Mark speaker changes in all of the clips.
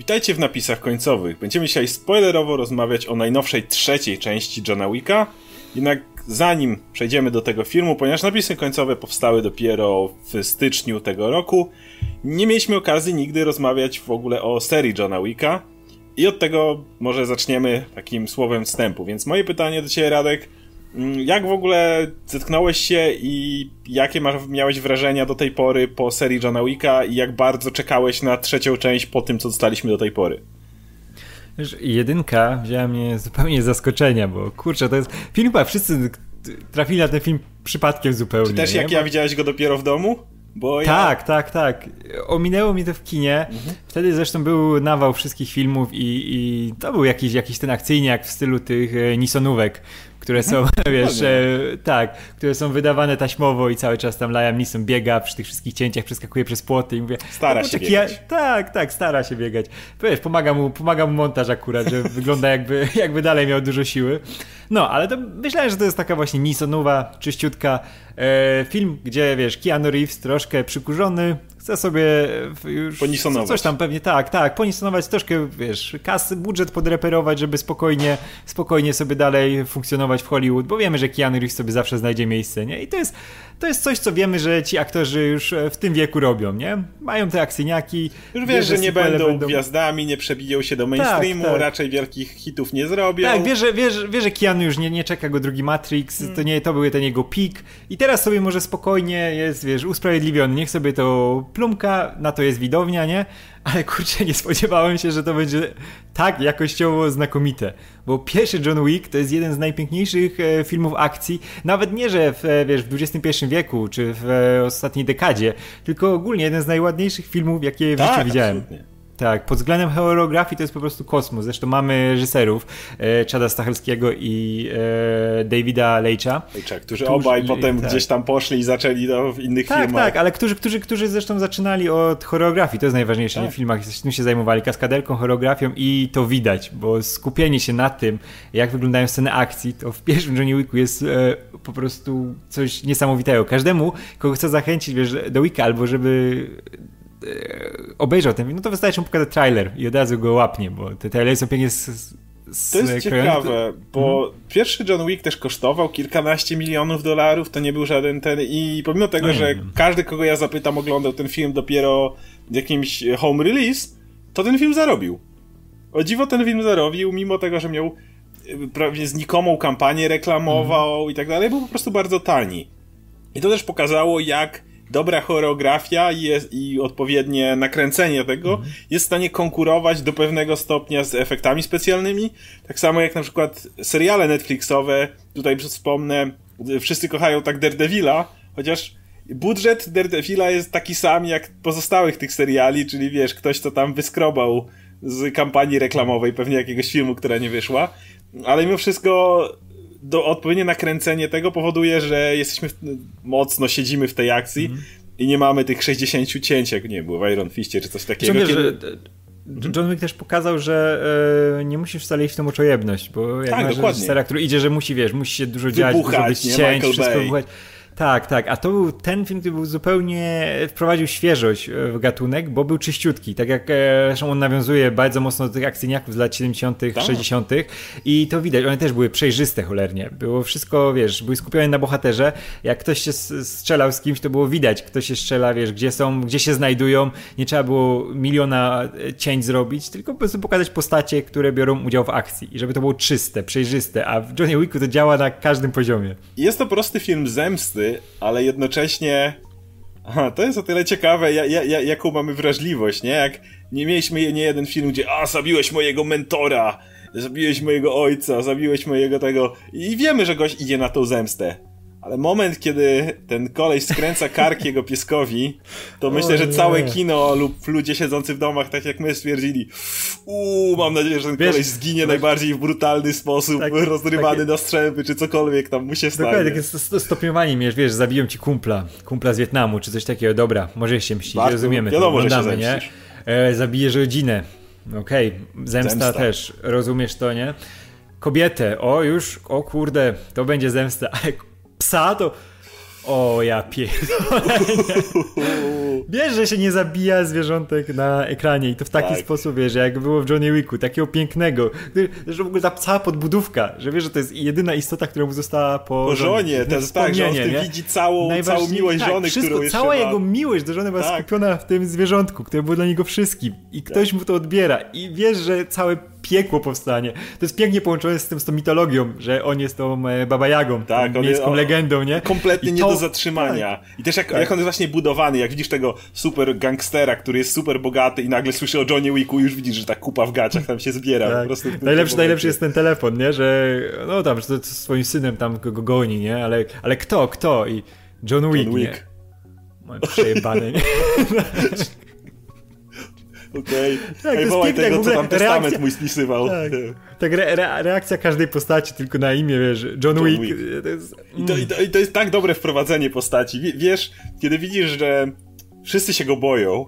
Speaker 1: Witajcie w napisach końcowych. Będziemy dzisiaj spoilerowo rozmawiać o najnowszej trzeciej części Johna Wicka. Jednak zanim przejdziemy do tego filmu, ponieważ napisy końcowe powstały dopiero w styczniu tego roku, nie mieliśmy okazji nigdy rozmawiać w ogóle o serii Johna Wicka. I od tego może zaczniemy takim słowem wstępu. Więc moje pytanie do Ciebie, Radek, jak w ogóle zetknąłeś się i jakie masz, miałeś wrażenia do tej pory po serii Johna Wicka i jak bardzo czekałeś na trzecią część po tym, co dostaliśmy do tej pory?
Speaker 2: Wiesz, jedynka wzięła mnie zupełnie z zaskoczenia, bo kurczę, to jest film chyba wszyscy trafili na ten film przypadkiem zupełnie. Czy
Speaker 1: też jak ja widziałeś go dopiero w domu?
Speaker 2: Bo tak, ja... tak, tak. Ominęło mi to w kinie. Mhm. Wtedy zresztą był nawał wszystkich filmów i, i to był jakiś, jakiś ten akcyjniak w stylu tych e, Nisonówek, które są, mhm. wiesz, e, tak, które są wydawane taśmowo i cały czas tam Liam Neeson biega przy tych wszystkich cięciach, przeskakuje przez płoty i mówię...
Speaker 1: Stara no, się biegać. Ja,
Speaker 2: tak, tak, stara się biegać. Wiesz, pomaga mu, pomaga mu montaż akurat, że wygląda jakby, jakby dalej miał dużo siły. No, ale to myślałem, że to jest taka właśnie Nisonowa, czyściutka e, film, gdzie, wiesz, Keanu Reeves troszkę przykurzony, chce sobie już
Speaker 1: ponisonować.
Speaker 2: coś tam pewnie, tak, tak, ponisonować, troszkę, wiesz, kasy, budżet podreperować, żeby spokojnie, spokojnie sobie dalej funkcjonować w Hollywood, bo wiemy, że Keanu Reeves sobie zawsze znajdzie miejsce, nie? I to jest, to jest coś, co wiemy, że ci aktorzy już w tym wieku robią, nie? Mają te akcyjniaki.
Speaker 1: Już wiesz, że nie będą, będą, gwiazdami, nie przebiją się do tak, mainstreamu, tak, tak. raczej wielkich hitów nie zrobią.
Speaker 2: Tak, wiesz, że, wiesz, wiesz, że Keanu już nie, nie czeka go drugi Matrix, hmm. to nie to był ten jego pik i teraz sobie może spokojnie jest, wiesz, usprawiedliwiony, niech sobie to plumka, na to jest widownia, nie? Ale kurczę, nie spodziewałem się, że to będzie tak jakościowo znakomite. Bo pierwszy John Wick to jest jeden z najpiękniejszych e, filmów akcji, nawet nie, że w, e, wiesz, w XXI wieku czy w e, ostatniej dekadzie, tylko ogólnie jeden z najładniejszych filmów, jakie w tak, życiu widziałem. Absolutnie. Tak, pod względem choreografii to jest po prostu kosmos. Zresztą mamy reżyserów e, Chada Stachelskiego i e, Davida Leitcha.
Speaker 1: Leitcha, którzy obaj potem tak. gdzieś tam poszli i zaczęli no, w innych
Speaker 2: tak,
Speaker 1: filmach.
Speaker 2: Tak, ale którzy, którzy, którzy zresztą zaczynali od choreografii. To jest najważniejsze tak. w filmach. Tym się zajmowali kaskaderką, choreografią i to widać, bo skupienie się na tym, jak wyglądają sceny akcji, to w pierwszym Johnny Wicku jest e, po prostu coś niesamowitego. Każdemu, kogo chcę zachęcić wiesz, do Wicka albo żeby obejrzał ten film, no to wystarczy mu pokazać trailer i od razu go łapnie, bo te trailery są pięknie z,
Speaker 1: To jest ciekawe, bo hmm. pierwszy John Wick też kosztował kilkanaście milionów dolarów, to nie był żaden ten i pomimo tego, no że każdy, kogo ja zapytam, oglądał ten film dopiero w jakimś home release, to ten film zarobił. O dziwo ten film zarobił, mimo tego, że miał e, prawie znikomą kampanię reklamową hmm. i tak dalej, był po prostu bardzo tani. I to też pokazało, jak dobra choreografia i, jest, i odpowiednie nakręcenie tego mhm. jest w stanie konkurować do pewnego stopnia z efektami specjalnymi. Tak samo jak na przykład seriale Netflixowe, tutaj wspomnę, wszyscy kochają tak Daredevila, chociaż budżet Daredevila jest taki sam jak pozostałych tych seriali, czyli wiesz, ktoś co tam wyskrobał z kampanii reklamowej, pewnie jakiegoś filmu, która nie wyszła, ale mimo wszystko do, odpowiednie nakręcenie tego powoduje, że jesteśmy w, mocno siedzimy w tej akcji mm. i nie mamy tych 60 cięć, jak nie było w Iron Fistie czy coś takiego.
Speaker 2: Wiesz, kiedy... że John Wick też pokazał, że e, nie musisz wcale iść w tą oczojebność, bo jak tak, masz dokładnie. który idzie, że musi, wiesz, musi się dużo dziać, dużo być cięć, wszystko wybuchać. Tak, tak, a to był ten film, który był zupełnie, wprowadził świeżość e, w gatunek, bo był czyściutki, tak jak e, zresztą on nawiązuje bardzo mocno do tych akcyjniaków z lat 70., tak. 60. i to widać, one też były przejrzyste cholernie, było wszystko, wiesz, były skupione na bohaterze, jak ktoś się strzelał z kimś, to było widać, kto się strzela, wiesz, gdzie są, gdzie się znajdują, nie trzeba było miliona e, cięć zrobić, tylko po prostu pokazać postacie, które biorą udział w akcji i żeby to było czyste, przejrzyste, a w Johnny Wicku to działa na każdym poziomie.
Speaker 1: Jest to prosty film zemsty, ale jednocześnie Aha, to jest o tyle ciekawe, ja, ja, jaką mamy wrażliwość, nie? Jak nie mieliśmy nie jeden film, gdzie a, zabiłeś mojego mentora, zabiłeś mojego ojca, zabiłeś mojego tego i wiemy, że gość idzie na tą zemstę. Ale moment, kiedy ten koleś skręca kark jego pieskowi, to myślę, że całe kino lub ludzie siedzący w domach, tak jak my stwierdzili, uuu, mam nadzieję, że ten Wiesz, koleś zginie najbardziej w brutalny sposób, tak, rozrywany takie... na strzępy, czy cokolwiek tam mu się stanie.
Speaker 2: Dokładnie, takie stopniowanie, wiesz, wiesz, zabiją ci kumpla, kumpla z Wietnamu, czy coś takiego, dobra, może się mścić, rozumiemy, wiadomo, to oglądamy, nie? E, zabijesz rodzinę, okej, okay. zemsta, zemsta też, rozumiesz to, nie? Kobietę, o już, o kurde, to będzie zemsta, ale psa to O, ja pierdolę. Wiesz, że się nie zabija zwierzątek na ekranie i to w taki tak. sposób, wiesz, jak było w Johnny Wicku, takiego pięknego, że w ogóle ta cała podbudówka, że wiesz, że to jest jedyna istota, która mu została po,
Speaker 1: po żonie. To jest tak, że on w widzi całą, całą miłość tak, żony,
Speaker 2: wszystko,
Speaker 1: którą
Speaker 2: Cała jego miłość do żony była tak. skupiona w tym zwierzątku, które było dla niego wszystkim i ktoś tak. mu to odbiera i wiesz, że całe piekło powstanie. To jest pięknie połączone z tym, z tą mitologią, że on jest tą e, Baba Jagą, tak, tą miejską legendą, nie?
Speaker 1: Kompletnie I nie to, do zatrzymania. Tak. I też jak, tak. jak on jest właśnie budowany, jak widzisz tego super gangstera, który jest super bogaty i nagle słyszy o Johnny Wicku, już widzisz, że ta kupa w gaciach tam się zbiera. Tak. Po prostu
Speaker 2: najlepszy, najlepszy jest ten telefon, nie? Że no tam, że to, swoim synem tam go, go goni, nie? Ale, ale kto, kto? I John Wick, John Wick. nie? Mam przejebane, nie?
Speaker 1: Okej. Okay. Tak, Ej, wołaj tego, co tam testament reakcja, mój spisywał. Tak,
Speaker 2: tak re, re, reakcja każdej postaci tylko na imię, wiesz, John, John Wick. Wick.
Speaker 1: To jest, I, to, i, to, I, to, jest tak dobre wprowadzenie postaci. Wiesz, kiedy widzisz, że wszyscy się go boją,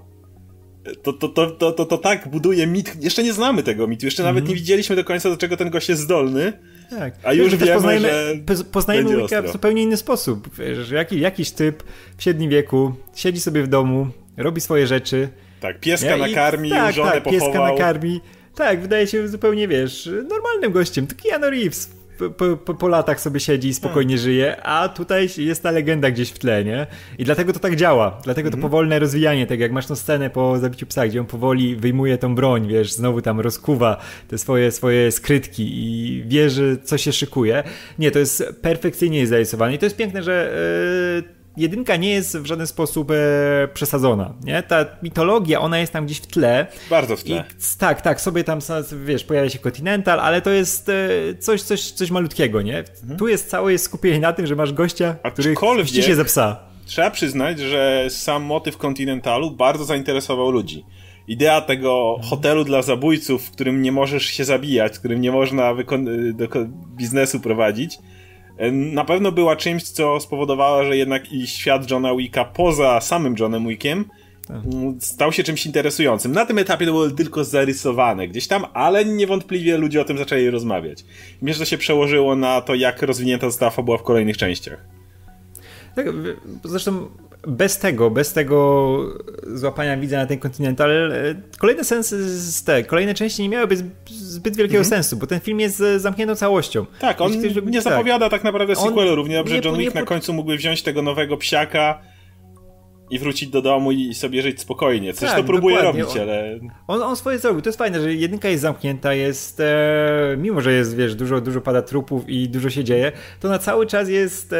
Speaker 1: to, to, to, to, to, to tak buduje mit. Jeszcze nie znamy tego mitu, jeszcze nawet mhm. nie widzieliśmy do końca, do czego ten gość jest zdolny. Tak. A już wiemy, poznajemy,
Speaker 2: że poznajemy Wicka w zupełnie inny sposób. Wiesz, jakiś, jakiś typ w średnim wieku siedzi sobie w domu, robi swoje rzeczy,
Speaker 1: tak, pieska nakarmi, tak, żonę tak, pochował. pieska nakarmi.
Speaker 2: Tak, wydaje się zupełnie, wiesz, normalnym gościem. To Keanu Reeves po, po, po, latach sobie siedzi i spokojnie hmm. żyje, a tutaj jest ta legenda gdzieś w tle, nie? I dlatego to tak działa. Dlatego to mhm. powolne rozwijanie, tak jak masz tą scenę po zabiciu psa, gdzie on powoli wyjmuje tą broń, wiesz, znowu tam rozkuwa te swoje, swoje skrytki i wie, że co się szykuje. Nie, to jest perfekcyjnie zarysowane i to jest piękne, że yy, jedynka nie jest w żaden sposób e, przesadzona, nie? Ta mitologia, ona jest tam gdzieś w tle.
Speaker 1: Bardzo w tle. I,
Speaker 2: tak, tak, sobie tam, wiesz, pojawia się Continental, ale to jest e, coś, coś, coś malutkiego, nie? Mhm. Tu jest całe skupienie na tym, że masz gościa, który chce się ze psa.
Speaker 1: Trzeba przyznać, że sam motyw Continentalu bardzo zainteresował ludzi. Idea tego mhm. hotelu dla zabójców, w którym nie możesz się zabijać, w którym nie można do biznesu prowadzić, na pewno była czymś, co spowodowało, że jednak i świat Johna Wicka poza samym Johnem Wickiem tak. Stał się czymś interesującym. Na tym etapie to było tylko zarysowane gdzieś tam, ale niewątpliwie ludzie o tym zaczęli rozmawiać. Myślę, że to się przełożyło na to, jak rozwinięta została fabuła w kolejnych częściach.
Speaker 2: Tak, zresztą bez tego, bez tego złapania widza na ten Continental, e, kolejne sensy, te, kolejne części nie miałyby zbyt wielkiego mm -hmm. sensu, bo ten film jest e, zamkniętą całością.
Speaker 1: Tak, on Jeśli, nie tak. zapowiada tak naprawdę sequelu, równie dobrze John Wick na końcu mógłby wziąć tego nowego psiaka i wrócić do domu i sobie żyć spokojnie. Coś tak, to próbuje dokładnie. robić, ale...
Speaker 2: On, on swoje zrobił. To jest fajne, że jedynka jest zamknięta, jest... E, mimo, że jest, wiesz, dużo, dużo pada trupów i dużo się dzieje, to na cały czas jest e,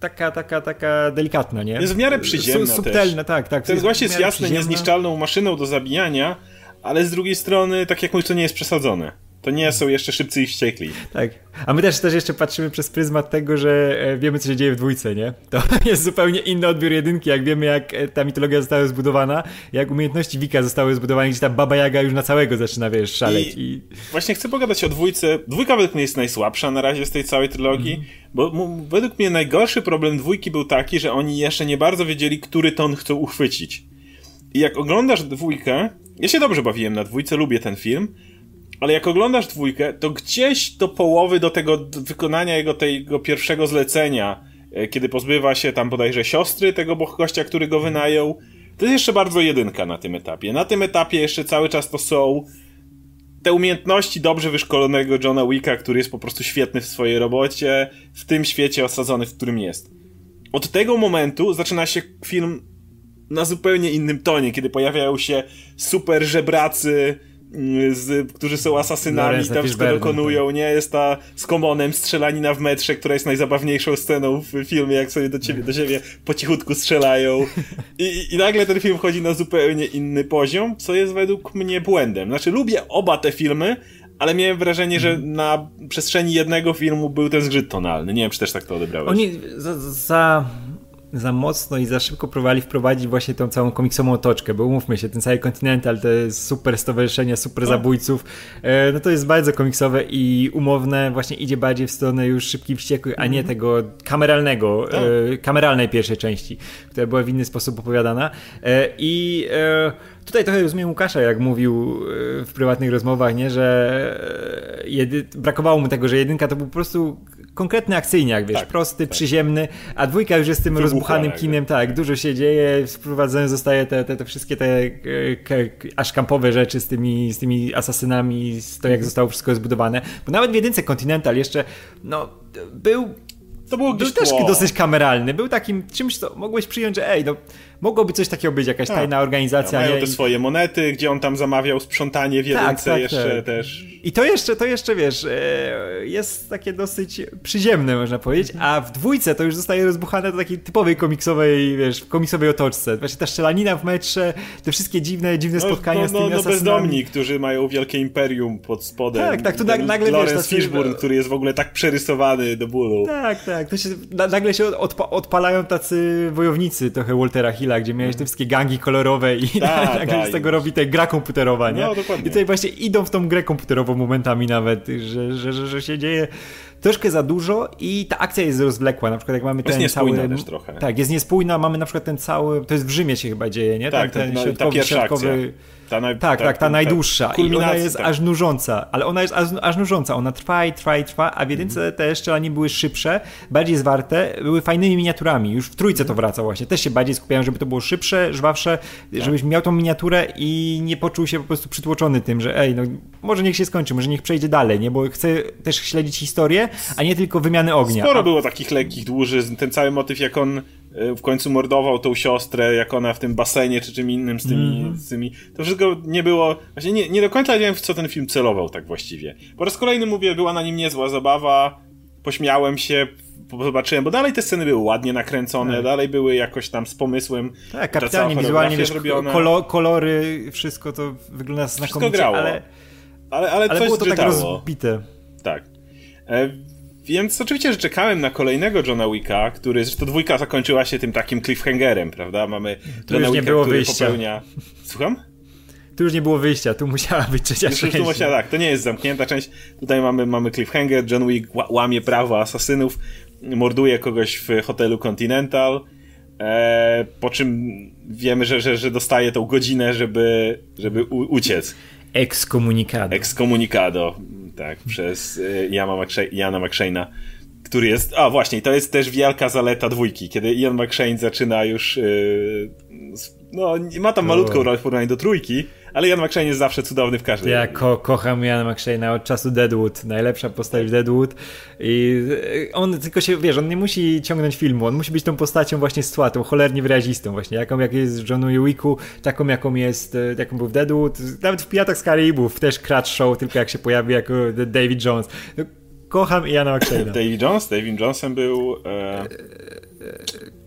Speaker 2: taka, taka, taka delikatna, nie?
Speaker 1: Jest w miarę przyziemna Su,
Speaker 2: Subtelna, tak, tak.
Speaker 1: Ten gość jest jasny, niezniszczalną maszyną do zabijania, ale z drugiej strony, tak jak mówisz, to nie jest przesadzone. To nie są jeszcze szybcy i wściekli.
Speaker 2: Tak. A my też, też jeszcze patrzymy przez pryzmat tego, że e, wiemy, co się dzieje w dwójce, nie? To jest zupełnie inny odbiór jedynki, jak wiemy, jak e, ta mitologia została zbudowana, jak umiejętności Wika zostały zbudowane, gdzie ta Baba Jaga już na całego zaczyna, wiesz, szaleć. I, i...
Speaker 1: Właśnie chcę pogadać o dwójce. Dwójka według mnie jest najsłabsza na razie z tej całej trylogii, mm. bo według mnie najgorszy problem dwójki był taki, że oni jeszcze nie bardzo wiedzieli, który ton chcą uchwycić. I jak oglądasz dwójkę, ja się dobrze bawiłem na dwójce, lubię ten film, ale jak oglądasz dwójkę, to gdzieś do połowy do tego wykonania jego tego pierwszego zlecenia, e, kiedy pozbywa się tam bodajże siostry tego gościa, który go wynajął, to jest jeszcze bardzo jedynka na tym etapie. Na tym etapie jeszcze cały czas to są te umiejętności dobrze wyszkolonego Johna Wicka, który jest po prostu świetny w swojej robocie, w tym świecie osadzony, w którym jest. Od tego momentu zaczyna się film na zupełnie innym tonie, kiedy pojawiają się super żebracy, z, którzy są asasynami, tam wszystko dokonują, tak. nie? Jest ta z komonem strzelanina w metrze, która jest najzabawniejszą sceną w filmie, jak sobie do ciebie, do siebie po cichutku strzelają. I, I nagle ten film wchodzi na zupełnie inny poziom, co jest według mnie błędem. Znaczy, lubię oba te filmy, ale miałem wrażenie, że mhm. na przestrzeni jednego filmu był ten zgrzyt tonalny. Nie wiem, czy też tak to odebrałeś.
Speaker 2: Oni za, za za mocno i za szybko próbowali wprowadzić właśnie tą całą komiksową otoczkę, bo umówmy się, ten cały Continental, te super stowarzyszenia, super no. zabójców, e, no to jest bardzo komiksowe i umowne, właśnie idzie bardziej w stronę już szybkich wściekłych, a nie mhm. tego kameralnego, no. kameralnej pierwszej części, która była w inny sposób opowiadana. E, I tutaj trochę rozumiem Łukasza, jak mówił w prywatnych rozmowach, nie, że brakowało mu tego, że jedynka to był po prostu konkretny akcyjniak, wiesz, tak, prosty, tak. przyziemny, a dwójka już jest tym Wybucha, rozbuchanym kinem, tak, dużo się dzieje, wprowadzone zostaje te, te, te wszystkie te e, aż kampowe rzeczy z tymi, z tymi asasynami, z to jak zostało wszystko zbudowane, bo nawet w jedynce Continental jeszcze, no, był
Speaker 1: to było
Speaker 2: był też dosyć kameralny. Był takim czymś, co mogłeś przyjąć, że ej, no mogłoby coś takiego być, jakaś tak. tajna organizacja.
Speaker 1: Ja, mają te swoje monety, gdzie on tam zamawiał sprzątanie w jedynce tak, tak, jeszcze tak. też.
Speaker 2: I to jeszcze, to jeszcze, wiesz, e, jest takie dosyć przyziemne, można powiedzieć, a w dwójce to już zostaje rozbuchane do takiej typowej komiksowej, wiesz, komiksowej otoczce. Właśnie ta szczelanina w metrze, te wszystkie dziwne, dziwne no, spotkania
Speaker 1: no,
Speaker 2: z tymi no,
Speaker 1: no bezdomni, którzy mają wielkie imperium pod spodem.
Speaker 2: Tak, tak, tu nagle,
Speaker 1: Lawrence wiesz... Fishburne, który jest w ogóle tak przerysowany do bólu.
Speaker 2: Tak, tak, to się, nagle się odpa odpalają tacy wojownicy trochę Waltera Hilla, gdzie miałeś te wszystkie gangi kolorowe i tak, nagle tak, z tego robi te gra komputerowa, nie?
Speaker 1: No, dokładnie.
Speaker 2: I tutaj właśnie idą w tą grę komputerową momentami nawet, że, że, że, że się dzieje troszkę za dużo i ta akcja jest rozwlekła. Na przykład jak mamy ten
Speaker 1: jest
Speaker 2: cały...
Speaker 1: też trochę.
Speaker 2: Tak, jest niespójna, mamy na przykład ten cały... To jest w Rzymie się chyba dzieje, nie?
Speaker 1: Tak, ten, ten no, środkowy, ta pierwsza środkowy... akcja.
Speaker 2: Ta naj... tak, tak, ta, ta najdłuższa. I ona jest tak. aż nużąca, ale ona jest aż, aż nużąca. Ona trwa i trwa i trwa, a w jedynce mm. te strzelanie były szybsze, bardziej zwarte, były fajnymi miniaturami. Już w trójce to wraca właśnie. Też się bardziej skupiałem, żeby to było szybsze, żwawsze, tak. żebyś miał tą miniaturę i nie poczuł się po prostu przytłoczony tym, że ej, no może niech się skończy, może niech przejdzie dalej, nie? Bo chcę też śledzić historię, a nie tylko wymiany ognia.
Speaker 1: Sporo
Speaker 2: a...
Speaker 1: było takich lekkich dłużyzn. Ten cały motyw, jak on w końcu mordował tą siostrę, jak ona w tym basenie czy czym innym z tymi, mm. z tymi. To wszystko nie było. Właśnie nie, nie do końca wiem, w co ten film celował tak właściwie. Po raz kolejny mówię, była na nim niezła zabawa, pośmiałem się, zobaczyłem, bo dalej te sceny były ładnie nakręcone, tak. dalej były jakoś tam z pomysłem.
Speaker 2: Tak, kapitalnie, wizualnie, wiesz, kolo, kolory, wszystko to wygląda znakomicie, wszystko grało. ale,
Speaker 1: ale, ale, ale
Speaker 2: było
Speaker 1: to
Speaker 2: tak rozbite.
Speaker 1: Tak. Więc oczywiście, że czekałem na kolejnego Johna Wicka, który, zresztą dwójka zakończyła się tym takim cliffhangerem, prawda? Mamy
Speaker 2: tu Johna Wicka, który wyjścia. popełnia...
Speaker 1: Słucham?
Speaker 2: Tu już nie było wyjścia, tu musiała być trzecia już, część.
Speaker 1: Tu musiała, tak, to nie jest zamknięta część. Tutaj mamy, mamy cliffhanger, John Wick łamie prawo asasynów, morduje kogoś w hotelu Continental, e, po czym wiemy, że, że, że dostaje tą godzinę, żeby, żeby u, uciec.
Speaker 2: Excommunicado.
Speaker 1: Excommunicado tak, przez y, Jana McShane'a, który jest, a właśnie, to jest też wielka zaleta dwójki, kiedy Ian McShane zaczyna już, yy, no, ma tam malutką rolę w porównaniu do trójki, ale Ian McShane jest zawsze cudowny w każdym.
Speaker 2: Ja ko kocham Ian McShane'a od czasu Deadwood. Najlepsza postać w Deadwood. I on tylko się, wiesz, on nie musi ciągnąć filmu, on musi być tą postacią właśnie z tła, tą cholernie wyrazistą właśnie, jaką jak jest w Johnu Wicku, taką jaką jest, e, jaką był w Deadwood. Nawet w Piratach z Karibów też Show, tylko jak się pojawi jako David Jones. No, kocham Iana McShane'a.
Speaker 1: David Jones? David Jonesem był... E...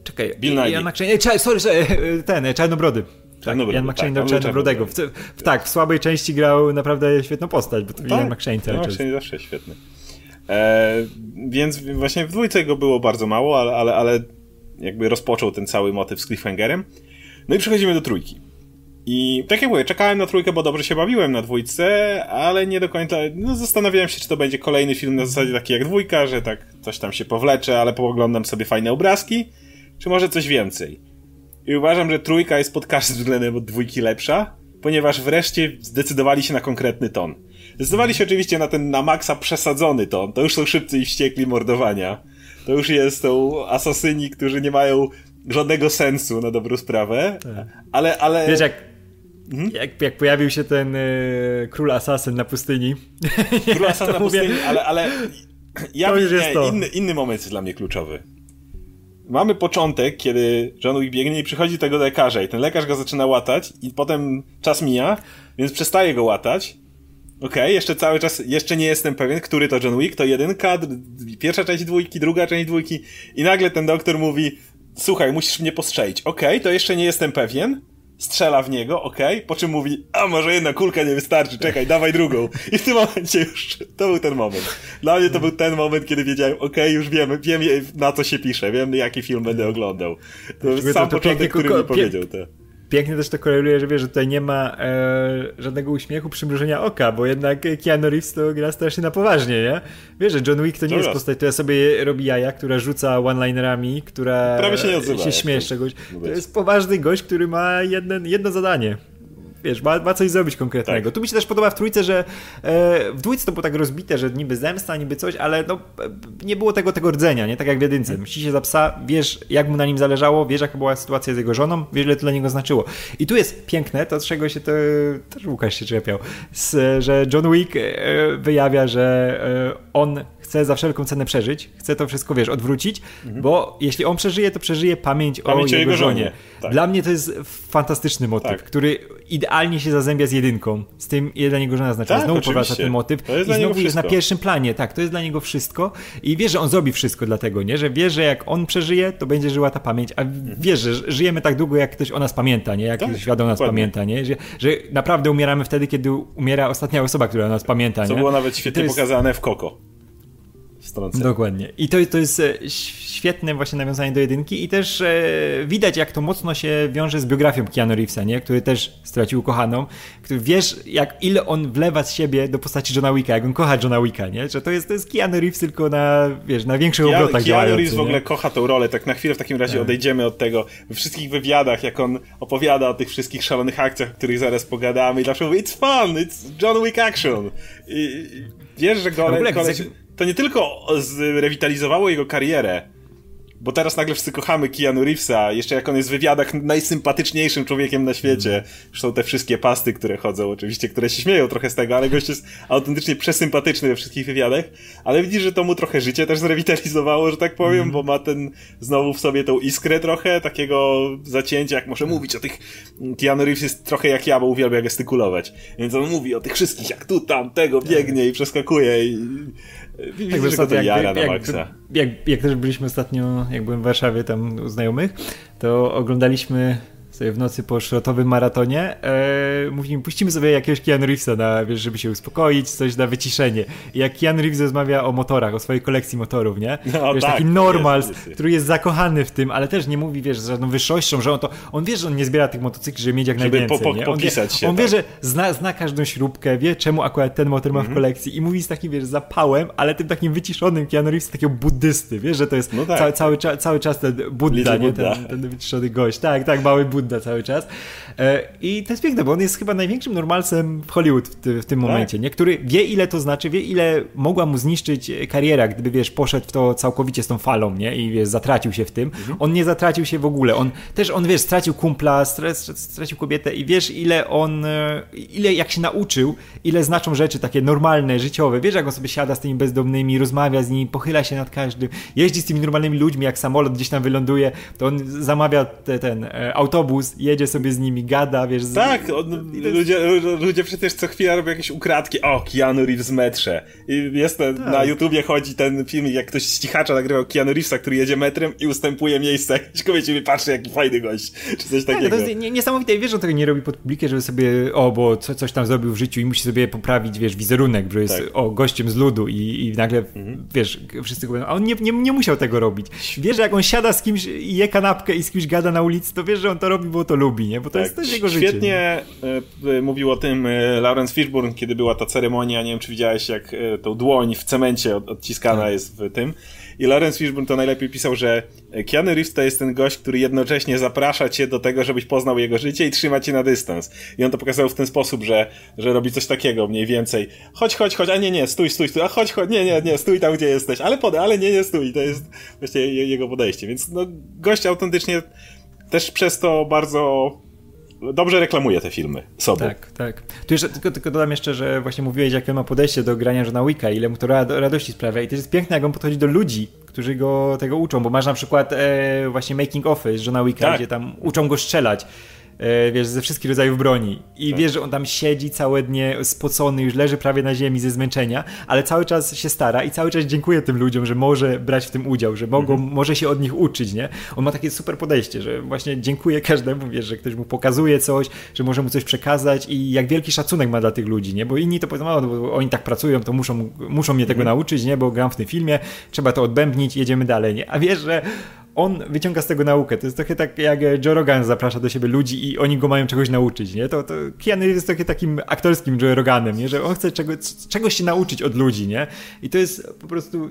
Speaker 2: Czekaj,
Speaker 1: Bill Nighy.
Speaker 2: Ian McShane, sorry, ten, Czarnobrody. Tak, Ian McShane tak, Czarnobrodego. W, w, tak, w słabej części grał naprawdę świetną postać, bo to tak, Ian McShane cały
Speaker 1: czas. McShane zawsze świetny. E, więc właśnie w dwójce go było bardzo mało, ale, ale, ale jakby rozpoczął ten cały motyw z cliffhangerem. No i przechodzimy do trójki. I tak jak mówię, czekałem na trójkę, bo dobrze się bawiłem na dwójce, ale nie do końca, no zastanawiałem się, czy to będzie kolejny film na zasadzie taki jak dwójka, że tak coś tam się powlecze, ale pooglądam sobie fajne obrazki, czy może coś więcej. I uważam, że trójka jest pod każdym względem od dwójki lepsza, ponieważ wreszcie zdecydowali się na konkretny ton. Zdecydowali się oczywiście na ten na maksa przesadzony ton. To już są szybcy i wściekli mordowania. To już jest są asasyni, którzy nie mają żadnego sensu na dobrą sprawę. Tak. Ale, ale...
Speaker 2: Wiesz, jak Mhm. Jak, jak, pojawił się ten y, król asasyn na pustyni.
Speaker 1: Król asasyn na pustyni, ale, ale ja to już jest to. Inny, inny moment jest dla mnie kluczowy mamy początek, kiedy John Wick biegnie i przychodzi tego lekarza i ten lekarz go zaczyna łatać i potem czas mija, więc przestaje go łatać. Okej, okay, jeszcze cały czas, jeszcze nie jestem pewien, który to John Wick, to jedynka, pierwsza część dwójki, druga część dwójki i nagle ten doktor mówi, słuchaj, musisz mnie postrzelić. Okej, okay, to jeszcze nie jestem pewien, strzela w niego, ok, po czym mówi, a może jedna kulka nie wystarczy, czekaj, dawaj drugą. I w tym momencie już, to był ten moment. Dla mnie to był ten moment, kiedy wiedziałem, ok, już wiem, wiem na co się pisze, wiem jaki film będę oglądał. To jest sam to początek, który mi powiedział to
Speaker 2: pięknie też to koreluje, że wiesz, że tutaj nie ma e, żadnego uśmiechu, przymrużenia oka, bo jednak Keanu Reeves to gra strasznie na poważnie, nie? Wiesz, że John Wick to nie jest raz. postać, która sobie robi jaja, która rzuca one-linerami, która
Speaker 1: Prawie się, nie odzywa,
Speaker 2: się śmieszy czegoś. To jest poważny gość, który ma jedno zadanie wiesz, ma, ma coś zrobić konkretnego. Tak. Tu mi się też podoba w trójce, że e, w dwójce to było tak rozbite, że niby zemsta, niby coś, ale no, nie było tego, tego rdzenia, nie? Tak jak w jedynce. Mści się za psa, wiesz, jak mu na nim zależało, wiesz, jaka była sytuacja z jego żoną, wiesz, ile to dla niego znaczyło. I tu jest piękne, to czego się to, też Łukasz się czepiał, z, że John Wick e, wyjawia, że e, on chce za wszelką cenę przeżyć, chce to wszystko, wiesz, odwrócić, mhm. bo jeśli on przeżyje, to przeżyje pamięć, pamięć o, jego, żonie. żonie. Tak. Dla mnie to jest fantastyczny motyw, tak. który idealnie się zazębia z jedynką, z tym, ile dla niego żona znaczy. Tak, znowu powraca ten motyw i znowu jest na pierwszym planie. Tak, to jest dla niego wszystko i wie, że on zrobi wszystko dlatego, nie? Że wie, że jak on przeżyje, to będzie żyła ta pamięć, a mhm. wie, że żyjemy tak długo, jak ktoś o nas pamięta, nie? Jak tak, świat o nas dokładnie. pamięta, nie? Że, że naprawdę umieramy wtedy, kiedy umiera ostatnia osoba, która o nas pamięta,
Speaker 1: Co
Speaker 2: nie?
Speaker 1: było nawet świetnie jest... pokazane w Koko.
Speaker 2: Dokładnie. I to, to jest e, świetne właśnie nawiązanie do jedynki i też e, widać, jak to mocno się wiąże z biografią Keanu Reevesa, nie? który też stracił ukochaną, który wiesz, jak ile on wlewa z siebie do postaci Johna Wicka, jak on kocha Johna Wicka, nie? Że to jest, to jest Keanu Reeves tylko na, wiesz, na większych Keanu, obrotach
Speaker 1: Keanu Reeves w ogóle kocha tą rolę, tak na chwilę w takim razie tak. odejdziemy od tego. We wszystkich wywiadach, jak on opowiada o tych wszystkich szalonych akcjach, o których zaraz pogadamy i zawsze mówi, it's fun, it's John Wick action. I, wiesz, że go, to nie tylko zrewitalizowało jego karierę, bo teraz nagle wszyscy kochamy Keanu Reevesa, jeszcze jak on jest w wywiadach najsympatyczniejszym człowiekiem na świecie. Zresztą te wszystkie pasty, które chodzą, oczywiście, które się śmieją trochę z tego, ale gość jest autentycznie przesympatyczny we wszystkich wywiadach, ale widzisz, że to mu trochę życie też zrewitalizowało, że tak powiem, mm. bo ma ten znowu w sobie tą iskrę trochę, takiego zacięcia, jak może mówić o tych... Keanu Reeves jest trochę jak ja, bo uwielbia gestykulować. Więc on mówi o tych wszystkich, jak tu, tam, tego, biegnie i przeskakuje i Widzisz, tak, że to jak, jara jak, na maksa.
Speaker 2: Jak, jak, jak też byliśmy ostatnio, jak byłem w Warszawie tam u znajomych, to oglądaliśmy sobie w nocy po szrotowym maratonie, e, mówimy, puścimy sobie jakiegoś Keanu Reevesa, na, wiesz, żeby się uspokoić, coś na wyciszenie. I jak Keanu Reeves rozmawia o motorach, o swojej kolekcji motorów, nie? No, wiesz, tak, taki normal, który jest zakochany w tym, ale też nie mówi, wiesz, z żadną wyższością, że on to, on wie, że on nie zbiera tych motocykli, żeby mieć jak żeby najwięcej, po, po, nie? On, wie,
Speaker 1: się,
Speaker 2: on tak. wie, że zna, zna każdą śrubkę, wie, czemu akurat ten motor ma w mhm. kolekcji i mówi z takim, wiesz, zapałem, ale tym takim wyciszonym Keanu Reeves, takiego buddysty, wiesz, że to jest no tak. cały, cały, cały czas ten Buddha, nie? Ten, ten wyciszony gość. Tak, tak, mały Buddha Buddha cały czas. E, I to jest piękne, bo on jest chyba największym normalcem w Hollywood w, ty, w tym tak. momencie, nie? który wie ile to znaczy, wie ile mogła mu zniszczyć kariera, gdyby wiesz, poszedł w to całkowicie z tą falą, nie? I wiesz, zatracił się w tym. Mhm. On nie zatracił się w ogóle. On też, on wiesz, stracił kumpla, stracił kobietę i wiesz ile on, e, ile jak się nauczył, ile znaczą rzeczy takie normalne, życiowe. Wiesz, jak on sobie siada z tymi bezdomnymi, rozmawia z nimi, pochyla się nad każdym, jeździ z tymi normalnymi ludźmi, jak samolot gdzieś tam wyląduje, to on zamawia te, ten e, autobus, jedzie sobie z nimi, gada, wiesz. Z...
Speaker 1: Tak, on, ludzie, ludzie przecież co chwilę robią jakieś ukradki. O, Keanu Reeves metrze. I jest ten, tak. na YouTubie chodzi ten film, jak ktoś z cichacza nagrywał Keanu Reevesa, który jedzie metrem i ustępuje miejsce. Jakiś kobiecie mi patrzy, jaki fajny gość, czy coś tak, takiego.
Speaker 2: To jest niesamowite. Wiesz, że on tego nie robi pod publikę, żeby sobie, o, bo co, coś tam zrobił w życiu i musi sobie poprawić, wiesz, wizerunek, że jest, tak. o, gościem z ludu i, i nagle, mhm. wiesz, wszyscy go a on nie, nie, nie musiał tego robić. Wiesz, że jak on siada z kimś i je kanapkę i z kimś gada na ulicy, to wiesz, że on to robi, bo to lubi, nie? Bo to tak. jest też jego
Speaker 1: Świetnie
Speaker 2: życie.
Speaker 1: Świetnie mówił o tym e, Lawrence Fishburne, kiedy była ta ceremonia, nie wiem czy widziałeś, jak e, tą dłoń w cemencie odciskana tak. jest w tym. I Lawrence Fishburne to najlepiej pisał, że Keanu Reeves to jest ten gość, który jednocześnie zaprasza cię do tego, żebyś poznał jego życie i trzyma cię na dystans. I on to pokazał w ten sposób, że, że robi coś takiego mniej więcej. Chodź, chodź, chodź, a nie, nie, stój, stój, stój, a chodź, chodź, nie, nie, nie, stój tam, gdzie jesteś, ale podaj, ale nie, nie, stój. To jest właśnie jego podejście. Więc no, gość autentycznie też przez to bardzo dobrze reklamuje te filmy sobą.
Speaker 2: Tak, tak. Tu jeszcze tylko, tylko dodam jeszcze, że właśnie mówiłeś, jakie ma podejście do grania Johna Wicka, ile mu to radości sprawia i to jest piękne, jak on podchodzi do ludzi, którzy go tego uczą, bo masz na przykład e, właśnie making z Johna Wicka, tak. gdzie tam uczą go strzelać wiesz, ze wszystkich rodzajów broni. I tak. wiesz, że on tam siedzi całe dnie spocony, już leży prawie na ziemi ze zmęczenia, ale cały czas się stara i cały czas dziękuję tym ludziom, że może brać w tym udział, że mogą, mhm. może się od nich uczyć, nie? On ma takie super podejście, że właśnie dziękuję każdemu, wiesz, że ktoś mu pokazuje coś, że może mu coś przekazać i jak wielki szacunek ma dla tych ludzi, nie? Bo inni to powiedzą, no, bo oni tak pracują, to muszą, muszą mnie tego mhm. nauczyć, nie? Bo gram w tym filmie, trzeba to odbębnić, jedziemy dalej, nie? A wiesz, że on wyciąga z tego naukę. To jest trochę tak, jak Joe Rogan zaprasza do siebie ludzi i oni go mają czegoś nauczyć, nie? To, to Keanu jest trochę takim aktorskim Joe Roganem, nie? Że on chce czego, czegoś się nauczyć od ludzi, nie? I to jest po prostu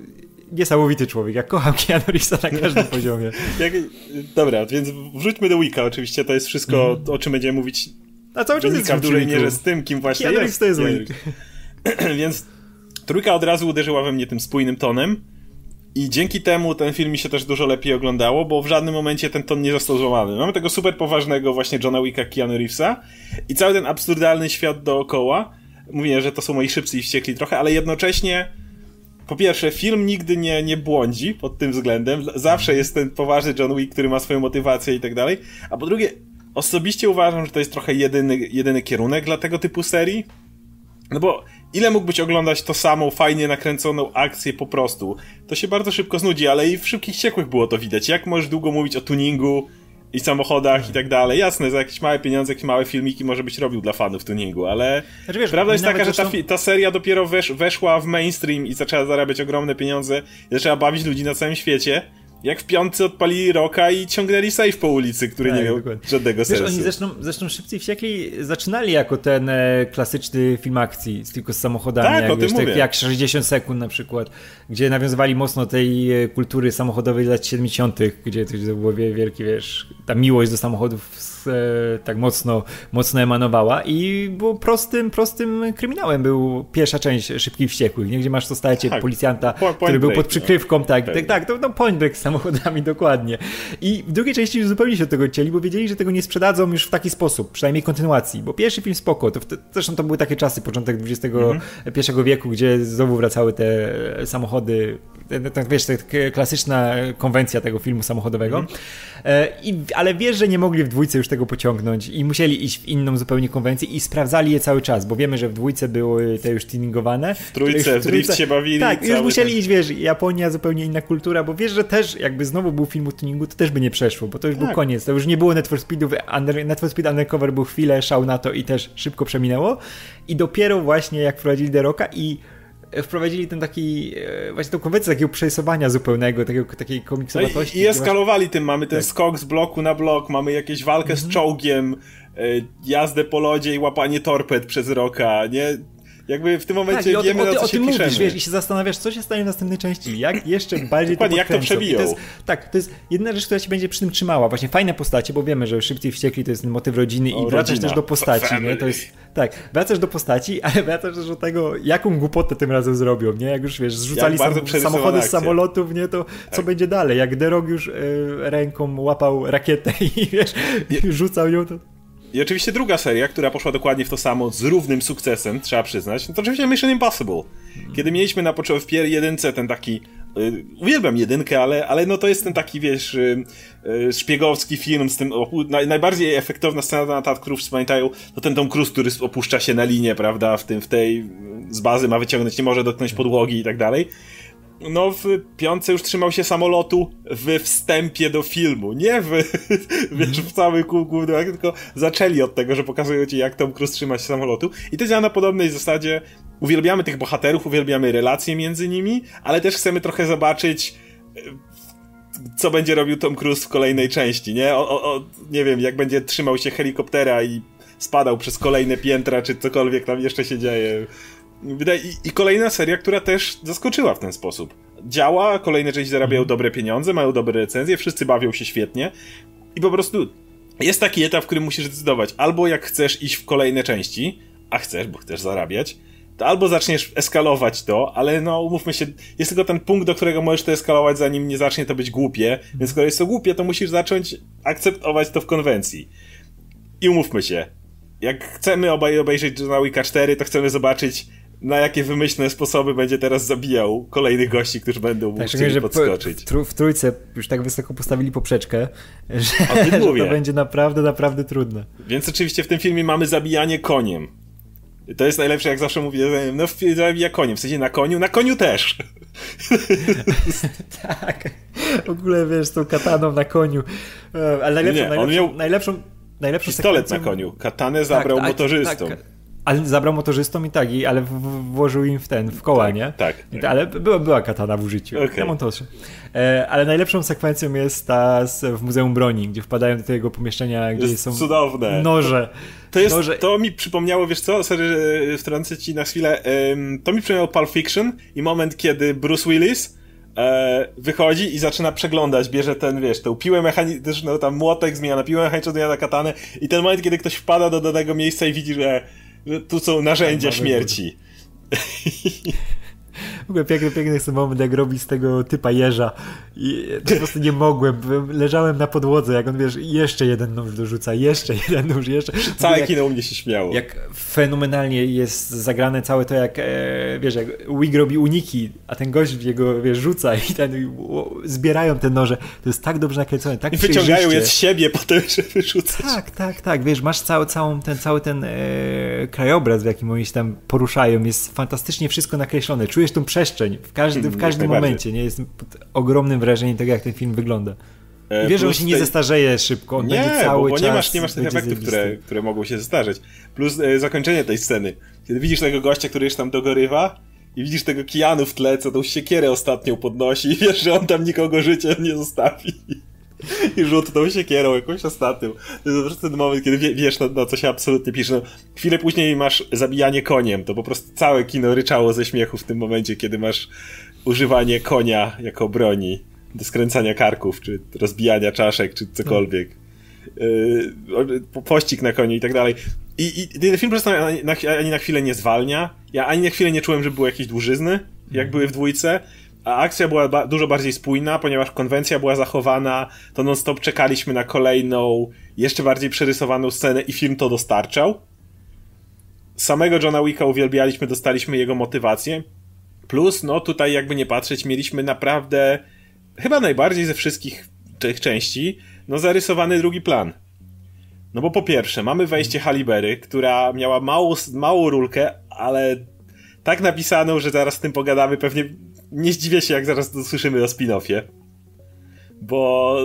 Speaker 2: niesamowity człowiek. Ja kocham Keanu Reevesa na każdym poziomie.
Speaker 1: Jak, dobra, więc wróćmy do Wika oczywiście. To jest wszystko, mm. o czym będziemy mówić A cały czas jest w dużej mierze z tym, kim właśnie Keanu jest.
Speaker 2: to jest
Speaker 1: Więc trójka od razu uderzyła we mnie tym spójnym tonem. I dzięki temu ten film mi się też dużo lepiej oglądało, bo w żadnym momencie ten ton nie został złamany. Mamy tego super poważnego właśnie Johna Wicka, Keanu Reevesa i cały ten absurdalny świat dookoła. Mówię, że to są moi szybcy i wściekli trochę, ale jednocześnie po pierwsze, film nigdy nie, nie błądzi pod tym względem. Zawsze jest ten poważny John Wick, który ma swoją motywację i tak dalej. A po drugie, osobiście uważam, że to jest trochę jedyny, jedyny kierunek dla tego typu serii. No bo ile mógłbyś oglądać to samą, fajnie nakręconą akcję po prostu? To się bardzo szybko znudzi, ale i w Szybkich Ciekłych było to widać. Jak możesz długo mówić o tuningu, i samochodach i tak dalej. Jasne, za jakieś małe pieniądze, jakieś małe filmiki może być robił dla fanów tuningu, ale znaczy, wiesz, prawda jest taka, że ta, ta, seria dopiero wesz, weszła w mainstream i zaczęła zarabiać ogromne pieniądze i zaczęła bawić ludzi na całym świecie jak w piątce odpalili roka i ciągnęli safe po ulicy, który tak, nie miał dokładnie. żadnego Wiesz, sensu.
Speaker 2: oni zresztą, zresztą szybciej wsiekli zaczynali jako ten e, klasyczny film akcji, tylko z samochodami, tak, jak, wiesz, tak, jak 60 sekund na przykład, gdzie nawiązywali mocno tej e, kultury samochodowej lat 70., gdzie to było wielki, wiesz, ta miłość do samochodów tak mocno, mocno emanowała i był prostym, prostym kryminałem był pierwsza część Szybkich Wściekłych, nie? gdzie masz to stajecie tak. policjanta, point który był pod przykrywką, no. tak, tak, tak, to no, point break samochodami, dokładnie. I w drugiej części zupełnie się od tego odcięli, bo wiedzieli, że tego nie sprzedadzą już w taki sposób, przynajmniej kontynuacji, bo pierwszy film spoko, to zresztą to były takie czasy, początek XXI mm wieku, gdzie znowu wracały te samochody, tak wiesz, ta klasyczna konwencja tego filmu samochodowego, mm I, ale wiesz, że nie mogli w dwójce już tego pociągnąć i musieli iść w inną zupełnie konwencję i sprawdzali je cały czas, bo wiemy, że w dwójce były te już tuningowane.
Speaker 1: W trójce, w, drift się bawili.
Speaker 2: Tak, już musieli ten... iść, wiesz, Japonia zupełnie inna kultura, bo wiesz, że też jakby znowu był film o tuningu, to też by nie przeszło, bo to już tak. był koniec, to już nie było Network Speedów, under, Network Speed Undercover był chwilę, szał na to i też szybko przeminęło i dopiero właśnie jak wprowadzili The Rocka i wprowadzili ten taki, e, właśnie tą konwencję takiego przerysowania zupełnego, takiego, takiej komiksowatości.
Speaker 1: No i, i eskalowali tym, mamy ten tak. skok z bloku na blok, mamy jakieś walkę z mhm. czołgiem, e, jazdę po lodzie i łapanie torped przez roka, nie? Jakby w tym momencie tak, wiemy, o, o, na co o, tym mówisz,
Speaker 2: wiesz, i się zastanawiasz, co się stanie w następnej części, jak jeszcze bardziej
Speaker 1: Dokładnie, jak to przebiją. To
Speaker 2: jest, tak, to jest jedna rzecz, która się będzie przy tym trzymała. Właśnie fajne postacie, bo wiemy, że Szybciej Wściekli to jest motyw rodziny i wracasz też do postaci, nie? To jest, tak, wracasz do postaci, ale wracasz też do tego, jaką głupotę tym razem zrobią, nie? Jak już, wiesz, zrzucali sam, samochody akcja. z samolotów, nie? To tak. co będzie dalej? Jak Derog już y, ręką łapał rakietę i, wiesz, i rzucał ją, to
Speaker 1: i oczywiście druga seria, która poszła dokładnie w to samo, z równym sukcesem, trzeba przyznać, to oczywiście Mission Impossible. Kiedy mieliśmy na początku w jedynce ten taki y, uwielbiam jedynkę, ale, ale no to jest ten taki, wiesz, y, y, szpiegowski film z tym, naj, najbardziej efektowna scena na Tat Cruise, pamiętają, to ten Tom Cruise, który opuszcza się na linię, prawda, w tym, w tej, z bazy ma wyciągnąć, nie może dotknąć podłogi i tak dalej no w piątce już trzymał się samolotu we wstępie do filmu, nie w, wiesz, w cały kół główny, tylko zaczęli od tego, że pokazują ci jak Tom Cruise trzyma się samolotu i to działa na podobnej zasadzie, uwielbiamy tych bohaterów, uwielbiamy relacje między nimi, ale też chcemy trochę zobaczyć e, co będzie robił Tom Cruise w kolejnej części, nie? O, o, nie wiem, jak będzie trzymał się helikoptera i spadał przez kolejne piętra, czy cokolwiek tam jeszcze się dzieje. I, I, kolejna seria, która też zaskoczyła w ten sposób. Działa, kolejne części zarabiają mhm. dobre pieniądze, mają dobre recenzje, wszyscy bawią się świetnie i po prostu jest taki etap, w którym musisz zdecydować, albo jak chcesz iść w kolejne części, a chcesz, bo chcesz zarabiać, to albo zaczniesz eskalować to, ale no umówmy się, jest tylko ten punkt, do którego możesz to eskalować, zanim nie zacznie to być głupie, więc skoro jest to głupie, to musisz zacząć akceptować to w konwencji. I umówmy się, jak chcemy obaj obejrzeć John Wicka 4, to chcemy zobaczyć na jakie wymyślne sposoby będzie teraz zabijał kolejnych gości, którzy będą mu tak, chcieli podskoczyć.
Speaker 2: W, w trójce już tak wysoko postawili poprzeczkę, że, że to będzie naprawdę, naprawdę trudne.
Speaker 1: Więc oczywiście w tym filmie mamy zabijanie koniem. To jest najlepsze, jak zawsze mówię, no zabija koniem, w sensie na koniu, na koniu też.
Speaker 2: tak. W ogóle wiesz, tą kataną na koniu. E, ale najlepszą, Nie, najlepszą, miał najlepszą, najlepszą
Speaker 1: pistolet sekwencją... na koniu. Katanę zabrał tak, tak, motorzystom. Tak,
Speaker 2: ale zabrał motorzystom i tak, i, ale w, w, włożył im w ten, w koła,
Speaker 1: tak,
Speaker 2: nie?
Speaker 1: Tak.
Speaker 2: tak. Ale była, była katana w użyciu. Okay. Na. E, ale najlepszą sekwencją jest ta z, w Muzeum Broni, gdzie wpadają do tego pomieszczenia, gdzie jest są
Speaker 1: cudowne.
Speaker 2: noże.
Speaker 1: To, jest, noże. to mi przypomniało, wiesz co, sorry, że wtrącę ci na chwilę, to mi przypomniało Pulp Fiction i moment, kiedy Bruce Willis e, wychodzi i zaczyna przeglądać, bierze ten, wiesz, tę piłę mechaniczną, tam młotek zmienia na piłę mechaniczną, zmienia na katanę i ten moment, kiedy ktoś wpada do danego miejsca i widzi, że tu są narzędzia tak, śmierci.
Speaker 2: W ogóle piękny, piękny jest ten moment, jak robi z tego typa jeża i po prostu nie mogłem. Leżałem na podłodze, jak on, wiesz, jeszcze jeden nóż dorzuca, jeszcze jeden nóż, jeszcze.
Speaker 1: Całe jak, kino u mnie się śmiało.
Speaker 2: Jak fenomenalnie jest zagrane całe to, jak, e, wiesz, jak Wig robi uniki, a ten gość jego, wiesz, rzuca i ten, zbierają te noże. To jest tak dobrze nakręcone, tak I
Speaker 1: wyciągają je z siebie potem, żeby rzucać.
Speaker 2: Tak, tak, tak, wiesz, masz cały, całą ten, cały ten e, krajobraz, w jakim oni się tam poruszają, jest fantastycznie wszystko nakreślone. Czujesz tą przestrzeń w, każdy, w hmm, każdym momencie. Nie jest ogromnym wrażeniem tego, jak ten film wygląda. E, wiesz, że on się nie zestarzeje szybko, on nie, będzie cały bo, bo
Speaker 1: nie masz, nie masz tych efektów, które, które mogą się zestarzeć. Plus e, zakończenie tej sceny. Kiedy widzisz tego gościa, który już tam dogorywa i widzisz tego Kianu w tle, co tą siekierę ostatnią podnosi i wiesz, że on tam nikogo życia nie zostawi. I rzut tą siekierą jakąś ostatnią. To jest po prostu ten moment, kiedy wiesz, na, na co się absolutnie pisze. No, chwilę później masz zabijanie koniem. To po prostu całe kino ryczało ze śmiechu w tym momencie, kiedy masz używanie konia jako broni do skręcania karków, czy rozbijania czaszek, czy cokolwiek. Yy, pościg na koniu i tak dalej. I, i ten film po prostu ani na, ani na chwilę nie zwalnia. Ja ani na chwilę nie czułem, że były jakieś dłużyzny, jak mhm. były w dwójce. A akcja była ba dużo bardziej spójna, ponieważ konwencja była zachowana, to non-stop czekaliśmy na kolejną, jeszcze bardziej przerysowaną scenę i film to dostarczał. Samego Johna Wicka uwielbialiśmy, dostaliśmy jego motywację. Plus, no tutaj jakby nie patrzeć, mieliśmy naprawdę chyba najbardziej ze wszystkich tych części, no zarysowany drugi plan. No bo po pierwsze, mamy wejście Halibery, która miała małą, małą rulkę, ale tak napisaną, że zaraz z tym pogadamy, pewnie nie zdziwię się, jak zaraz usłyszymy o spin-offie. Bo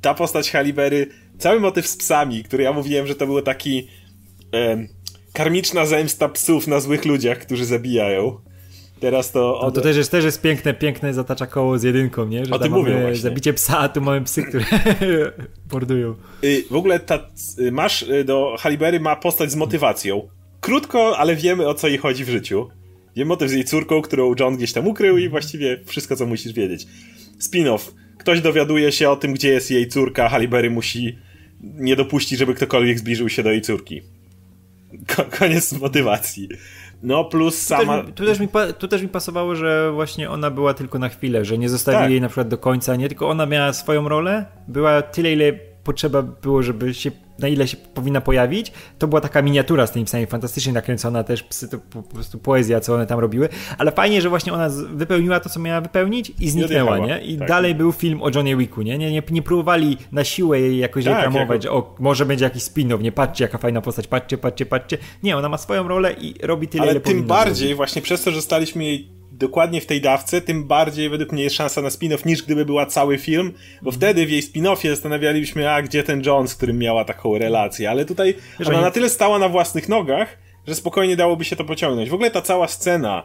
Speaker 1: ta postać Halibery, cały motyw z psami, który ja mówiłem, że to było taki karmiczna zemsta psów na złych ludziach, którzy zabijają. Teraz to.
Speaker 2: No to też jest, też jest piękne, piękne zatacza koło z jedynką, nie? Że o tym mówię właśnie. Zabicie psa, a tu mamy psy, które bordują.
Speaker 1: Y, w ogóle ta, y, masz y, do Halibery ma postać z motywacją. Krótko, ale wiemy o co jej chodzi w życiu. Wiem motyw z jej córką, którą John gdzieś tam ukrył i właściwie wszystko, co musisz wiedzieć. Spin-off. Ktoś dowiaduje się o tym, gdzie jest jej córka, Haliberry musi nie dopuścić, żeby ktokolwiek zbliżył się do jej córki. Ko koniec motywacji. No plus sama...
Speaker 2: Tu też, mi, tu, też mi, tu też mi pasowało, że właśnie ona była tylko na chwilę, że nie zostawili tak. jej na przykład do końca, nie? Tylko ona miała swoją rolę, była tyle, ile potrzeba było, żeby się na ile się powinna pojawić. To była taka miniatura z tymi psami, fantastycznie nakręcona też, psy, to po prostu poezja, co one tam robiły, ale fajnie, że właśnie ona wypełniła to, co miała wypełnić i zniknęła, nie? I tak. dalej był film o Johnny Wicku, nie? Nie, nie, nie próbowali na siłę jej jakoś tak, reklamować, jako... o, może będzie jakiś spin-off, nie? Patrzcie, jaka fajna postać, patrzcie, patrzcie, patrzcie. Nie, ona ma swoją rolę i robi tyle,
Speaker 1: ale
Speaker 2: ile
Speaker 1: tym bardziej robić. właśnie przez to, że staliśmy jej dokładnie w tej dawce, tym bardziej według mnie jest szansa na spin-off niż gdyby była cały film, bo mm. wtedy w jej spin-offie zastanawialibyśmy, a gdzie ten John, z którym miała taką relację, ale tutaj Wiesz, ona na tyle stała na własnych nogach, że spokojnie dałoby się to pociągnąć. W ogóle ta cała scena,